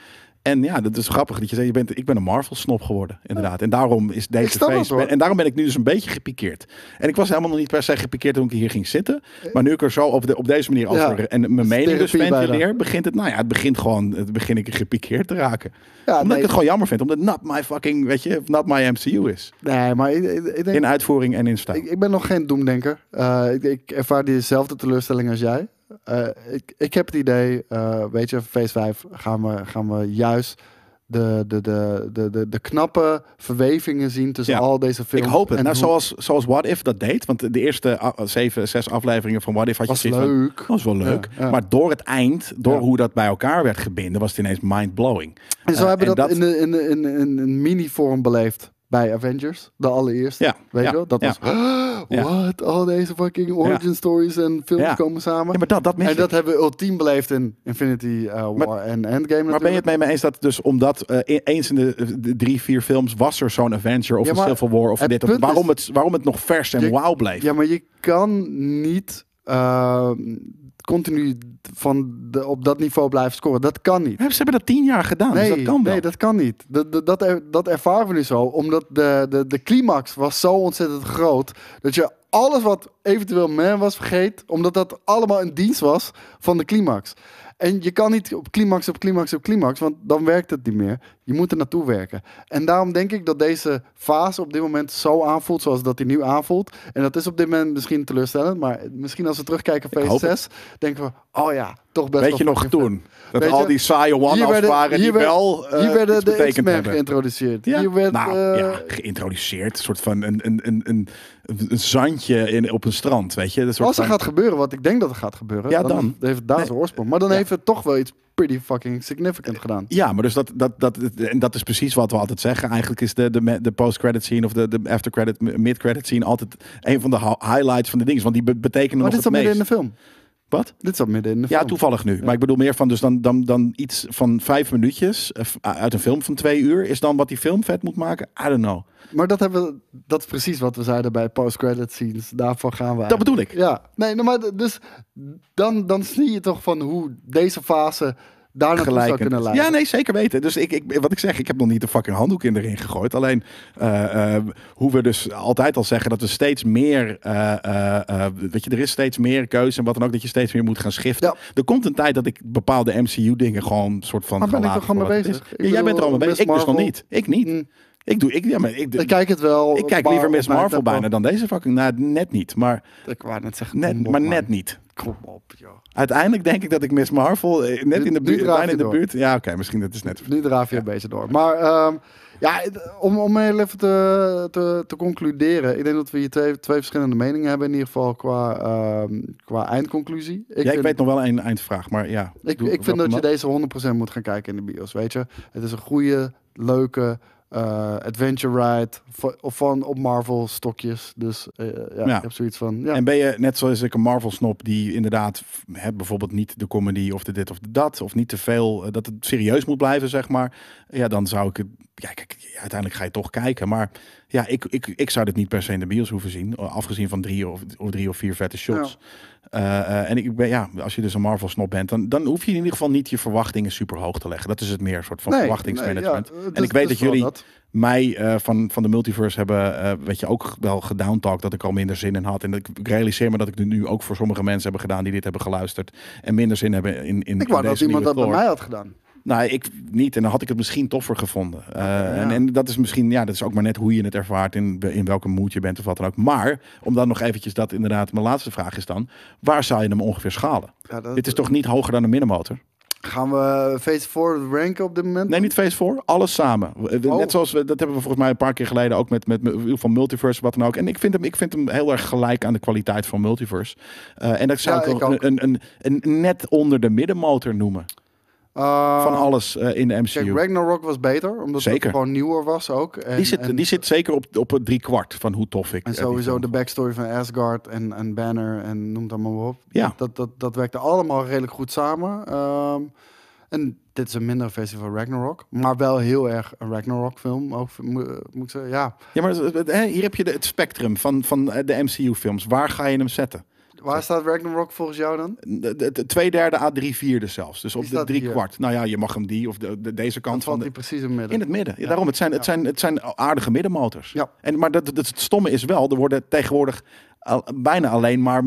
En ja, dat is grappig dat je zegt, je bent, ik ben een Marvel-snop geworden, inderdaad. En daarom is deze hoor. en daarom ben ik nu dus een beetje gepikeerd. En ik was helemaal nog niet per se gepikeerd toen ik hier ging zitten. Maar nu ik er zo op, de, op deze manier Ja. over en mijn mening dus ventileer, begint het, nou ja, het begint gewoon, het begin ik gepikeerd te raken. Ja, omdat nee, ik het gewoon jammer vind, omdat het not my fucking, weet je, not my MCU is. nee, maar ik, denk In uitvoering en in stijl. Ik, ik ben nog geen doemdenker. Eh, ik, ik ervaar diezelfde teleurstelling als jij. Eh, ik, ik heb het idee, eh, weet je, Phase 5 gaan we, gaan we juist de, de, de, de, de, de knappe verwevingen zien tussen Ja, al deze Ik films. hoop het. En Nou, zoals, zoals What If dat deed. Want de eerste zeven, zes afleveringen van What If had je was van, leuk. Dat was wel leuk. Ja, ja. Maar door het eind, door hoe dat bij elkaar werd gebinden, was het ineens mind-blowing. En zo Eh, hebben we dat, dat- in, de, in, de, in, in een mini-vorm beleefd bij Avengers, de allereerste. Ja, Weet ja, je wel? Dat ja. was, what? Al deze fucking origin stories en films komen samen. Ja, maar dat, dat mis en dat hebben we ultiem beleefd in Infinity uh, War en Endgame Maar ben je het mee me eens dat dus omdat eh, e- eens in de, de drie, vier films was er zo'n Avenger of Ja, een Civil War of dit of waarom, is- het, waarom het nog vers en wauw bleef? Ja, maar je kan niet uh, continu van de, op dat niveau blijven scoren. Dat kan niet. Ze hebben dat tien jaar gedaan, Nee, dus dat kan wel. nee, dat kan niet. Dat, dat, dat, er- dat ervaren we nu zo. Omdat de, de, de climax was zo ontzettend groot. Dat je alles wat eventueel man was vergeet. Omdat dat allemaal een dienst was van de climax. En je kan niet op climax, op climax, op climax. Want dan werkt het niet meer. Je moet er naartoe werken. En daarom denk ik dat deze fase op dit moment zo aanvoelt. Zoals dat hij nu aanvoelt. En dat is op dit moment misschien teleurstellend. Maar misschien als we terugkijken op Ik phase hoop 6. Denken we, oh ja, toch best Weet je nog toen? Dat Weet al je, die saaie one-offs werden- waren die werd- wel eh, Hier werden iets de X-Men geïntroduceerd. Ja, Hier werd, nou eh, ja, geïntroduceerd. Een soort van een, een, een, een, een zandje in, op een strand, weet je? Een soort als er van- gaat gebeuren wat ik denk dat er gaat gebeuren, Ja, dan, dan. heeft het daar Nee. zijn oorsprong. Maar dan Ja. heeft het toch wel iets pretty fucking significant gedaan. Ja, maar dus dat, dat, dat, en dat is precies wat we altijd zeggen. Eigenlijk is de, de, de post-credit scene of de, de after-credit, mid-credit scene altijd een van de hi- highlights van de dingen. Want die be- betekenen Maar nog dit het zat midden in meest. de film. Wat? Dit zat midden in de Ja, toevallig nu. Maar ik bedoel meer van, dus dan, dan, dan iets van vijf minuutjes eh, uit een film van twee uur is dan wat die film vet moet maken. I don't know. Maar dat, hebben we, dat is precies wat we zeiden bij post-credit scenes. Daarvan gaan we. Dat bedoel ik. Ja, nee, nou, maar dus dan, dan zie je toch van hoe deze fase daar naartoe zou Gelijk. kunnen leiden. Ja, nee, zeker weten. Dus ik, ik, wat ik zeg, ik heb nog niet de fucking handdoek in erin gegooid. Alleen eh, eh, hoe we dus altijd al zeggen dat we steeds meer, eh, weet je, er is steeds meer keuze en wat dan ook, dat je steeds meer moet gaan schiften. Ja. Er komt een tijd dat ik bepaalde MCU-dingen gewoon soort van. Maar ben ik toch gewoon mee bezig? Ja, jij bent er al mee bezig. Ik dus nog niet. Ik niet. Mm. Ik doe, ik, ja, maar ik, Ik kijk het wel. ik kijk liever Miss Marvel bijna dan deze fucking. Nou, net niet, maar Ik wou net zeggen, net, op, maar man. net niet. Kom op, joh. Uiteindelijk denk ik dat ik Miss Marvel eh, net Nu- in de nu buurt, draaf bijna in de door. buurt. Ja, oké, misschien dat is net. Nu draaf je een beetje door. Maar ehm, ja, om, om heel even te, te, te concluderen. Ik denk dat we hier twee, twee verschillende meningen hebben. In ieder geval qua, ehm, qua eindconclusie. Ik ja, ik vind, weet nog wel een eindvraag, maar ja. ik, doe- ik vind dat je deze 100% moet gaan kijken in de bios. Weet je, het is een goede, leuke eh, adventure ride. Of van op Marvel stokjes. Dus eh, ja, Ja. ik heb zoiets van. Ja, En ben je net zoals ik een Marvel snop die inderdaad hè, bijvoorbeeld niet de comedy of de dit of de dat of niet te veel eh, dat het serieus moet blijven zeg maar. Ja, dan zou ik het ja, kijk, uiteindelijk ga je toch kijken, maar ja, ik, ik, ik zou dit niet per se in de bios hoeven zien, afgezien van drie of, of drie of vier vette shots. Eh, eh, en ik ben ja, als je dus een Marvel snop bent, dan, dan hoef je in ieder geval niet je verwachtingen super hoog te leggen. Dat is het meer een soort van Nee, verwachtingsmanagement. nee, ja, het en ik weet dat jullie dat. mij eh, van, van de multiverse hebben, weet je, ook wel gedowntalkt dat ik al minder zin in had. En dat ik, realiseer me dat ik dit nu ook voor sommige mensen hebben gedaan die dit hebben geluisterd. En minder zin hebben in, in, Ik wou in dat iemand dat bij mij had gedaan. Nou, ik niet. En dan had ik het misschien toffer gevonden. Eh, ja. en, en dat is misschien, ja, dat is ook maar net hoe je het ervaart, in, in welke mood je bent of wat dan ook. Maar, om dan nog eventjes dat inderdaad, mijn laatste vraag is dan, waar zou je hem ongeveer schalen? Ja, dat- Dit is toch niet hoger dan een middenmotor? Gaan we Phase 4 ranken op dit moment? Nee, niet Phase 4. Alles samen. Oh. Net zoals we, dat hebben we volgens mij een paar keer geleden ook met, met, met van Multiverse, wat dan ook. En ik vind hem, ik vind hem heel erg gelijk aan de kwaliteit van Multiverse. Eh, en dat zou Ja, ik, ook. een, een, een, een net onder de middenmotor noemen. Uh, Van alles eh, in de MCU. Kijk, Ragnarok was beter, omdat Zeker. het gewoon nieuwer was ook. En, die, zit, en, die zit zeker op, op het drie kwart van hoe tof ik en eh, sowieso de backstory van Asgard en, en Banner en noem allemaal maar op. Ja. Dat, dat, dat werkte allemaal redelijk goed samen. Ehm, en dit is een mindere versie van Ragnarok. Maar wel heel erg een Ragnarok film. Ook, moet, moet ik zeggen, ja. Ja, maar hier heb je de, het spectrum van, van eh, de MCU films. Waar ga je hem zetten? Waar staat Ragnarok volgens jou dan? De, de, de twee derde à drie vierde zelfs. Dus op de drie hier. kwart. Nou ja, je mag hem die of de, de- deze kant van de, die precies in het midden. in het midden. Ja, Ja. Daarom, het zijn, het, zijn, het zijn aardige middenmotors. Ja. En, maar dat, dat, het stomme is wel, er worden tegenwoordig al- bijna alleen maar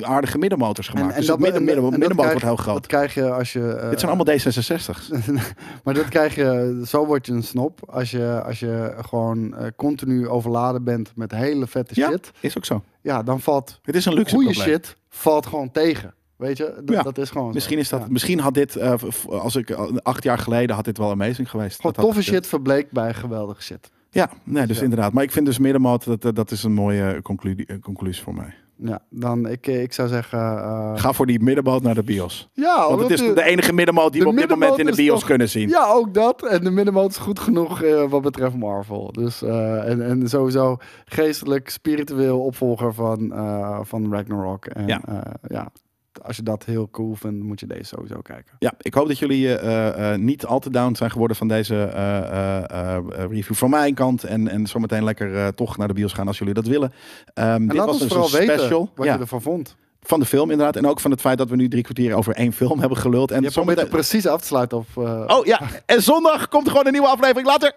aardige middenmotors gemaakt. dus het midden, midden, en dat middenmotor wordt heel groot. Dat krijg je als je... eh, Dit zijn allemaal D66's. maar dat krijg je, zo word je een snop als je, als je gewoon eh, continu overladen bent met hele vette Ja, shit. is ook zo. Ja, dan valt Het is een luxe goede shit valt gewoon tegen. Weet je, dat, Ja, dat is gewoon. Misschien, is dat, Ja. misschien had dit, eh, als ik eh, acht jaar geleden, had dit wel amazing geweest. Gewoon Dat toffe shit verbleekt bij geweldige shit. Ja, nee, dus Ja. inderdaad. Maar ik vind dus middenmotor, dat, dat is een mooie conclusie, eh, conclusie voor mij. Ja, dan ik, eh, ik zou zeggen. eh, Ga voor die middenmoot naar de bios. ja, Want het is de- de enige middenmoot die we op dit moment in de middenmoot bios kunnen zien. Ja, ook dat. En de middenmoot is goed genoeg eh, wat betreft Marvel. Dus, eh, en, en sowieso geestelijk, spiritueel opvolger van, eh, van Ragnarok. En Ja. ja. Als je dat heel cool vindt, moet je deze sowieso kijken. Ja, ik hoop dat jullie eh, niet al te down zijn geworden van deze review van mijn kant. En, en zometeen lekker toch naar de bios gaan als jullie dat willen. Ehm, En dit laat was ons dus vooral een weten special wat ja, je ervan vond. van de film inderdaad. En ook van het feit dat we nu drie kwartier over één film hebben geluld. En Je zometeen... precies af te sluiten eh, Oh ja, en zondag komt er gewoon een nieuwe aflevering. Later!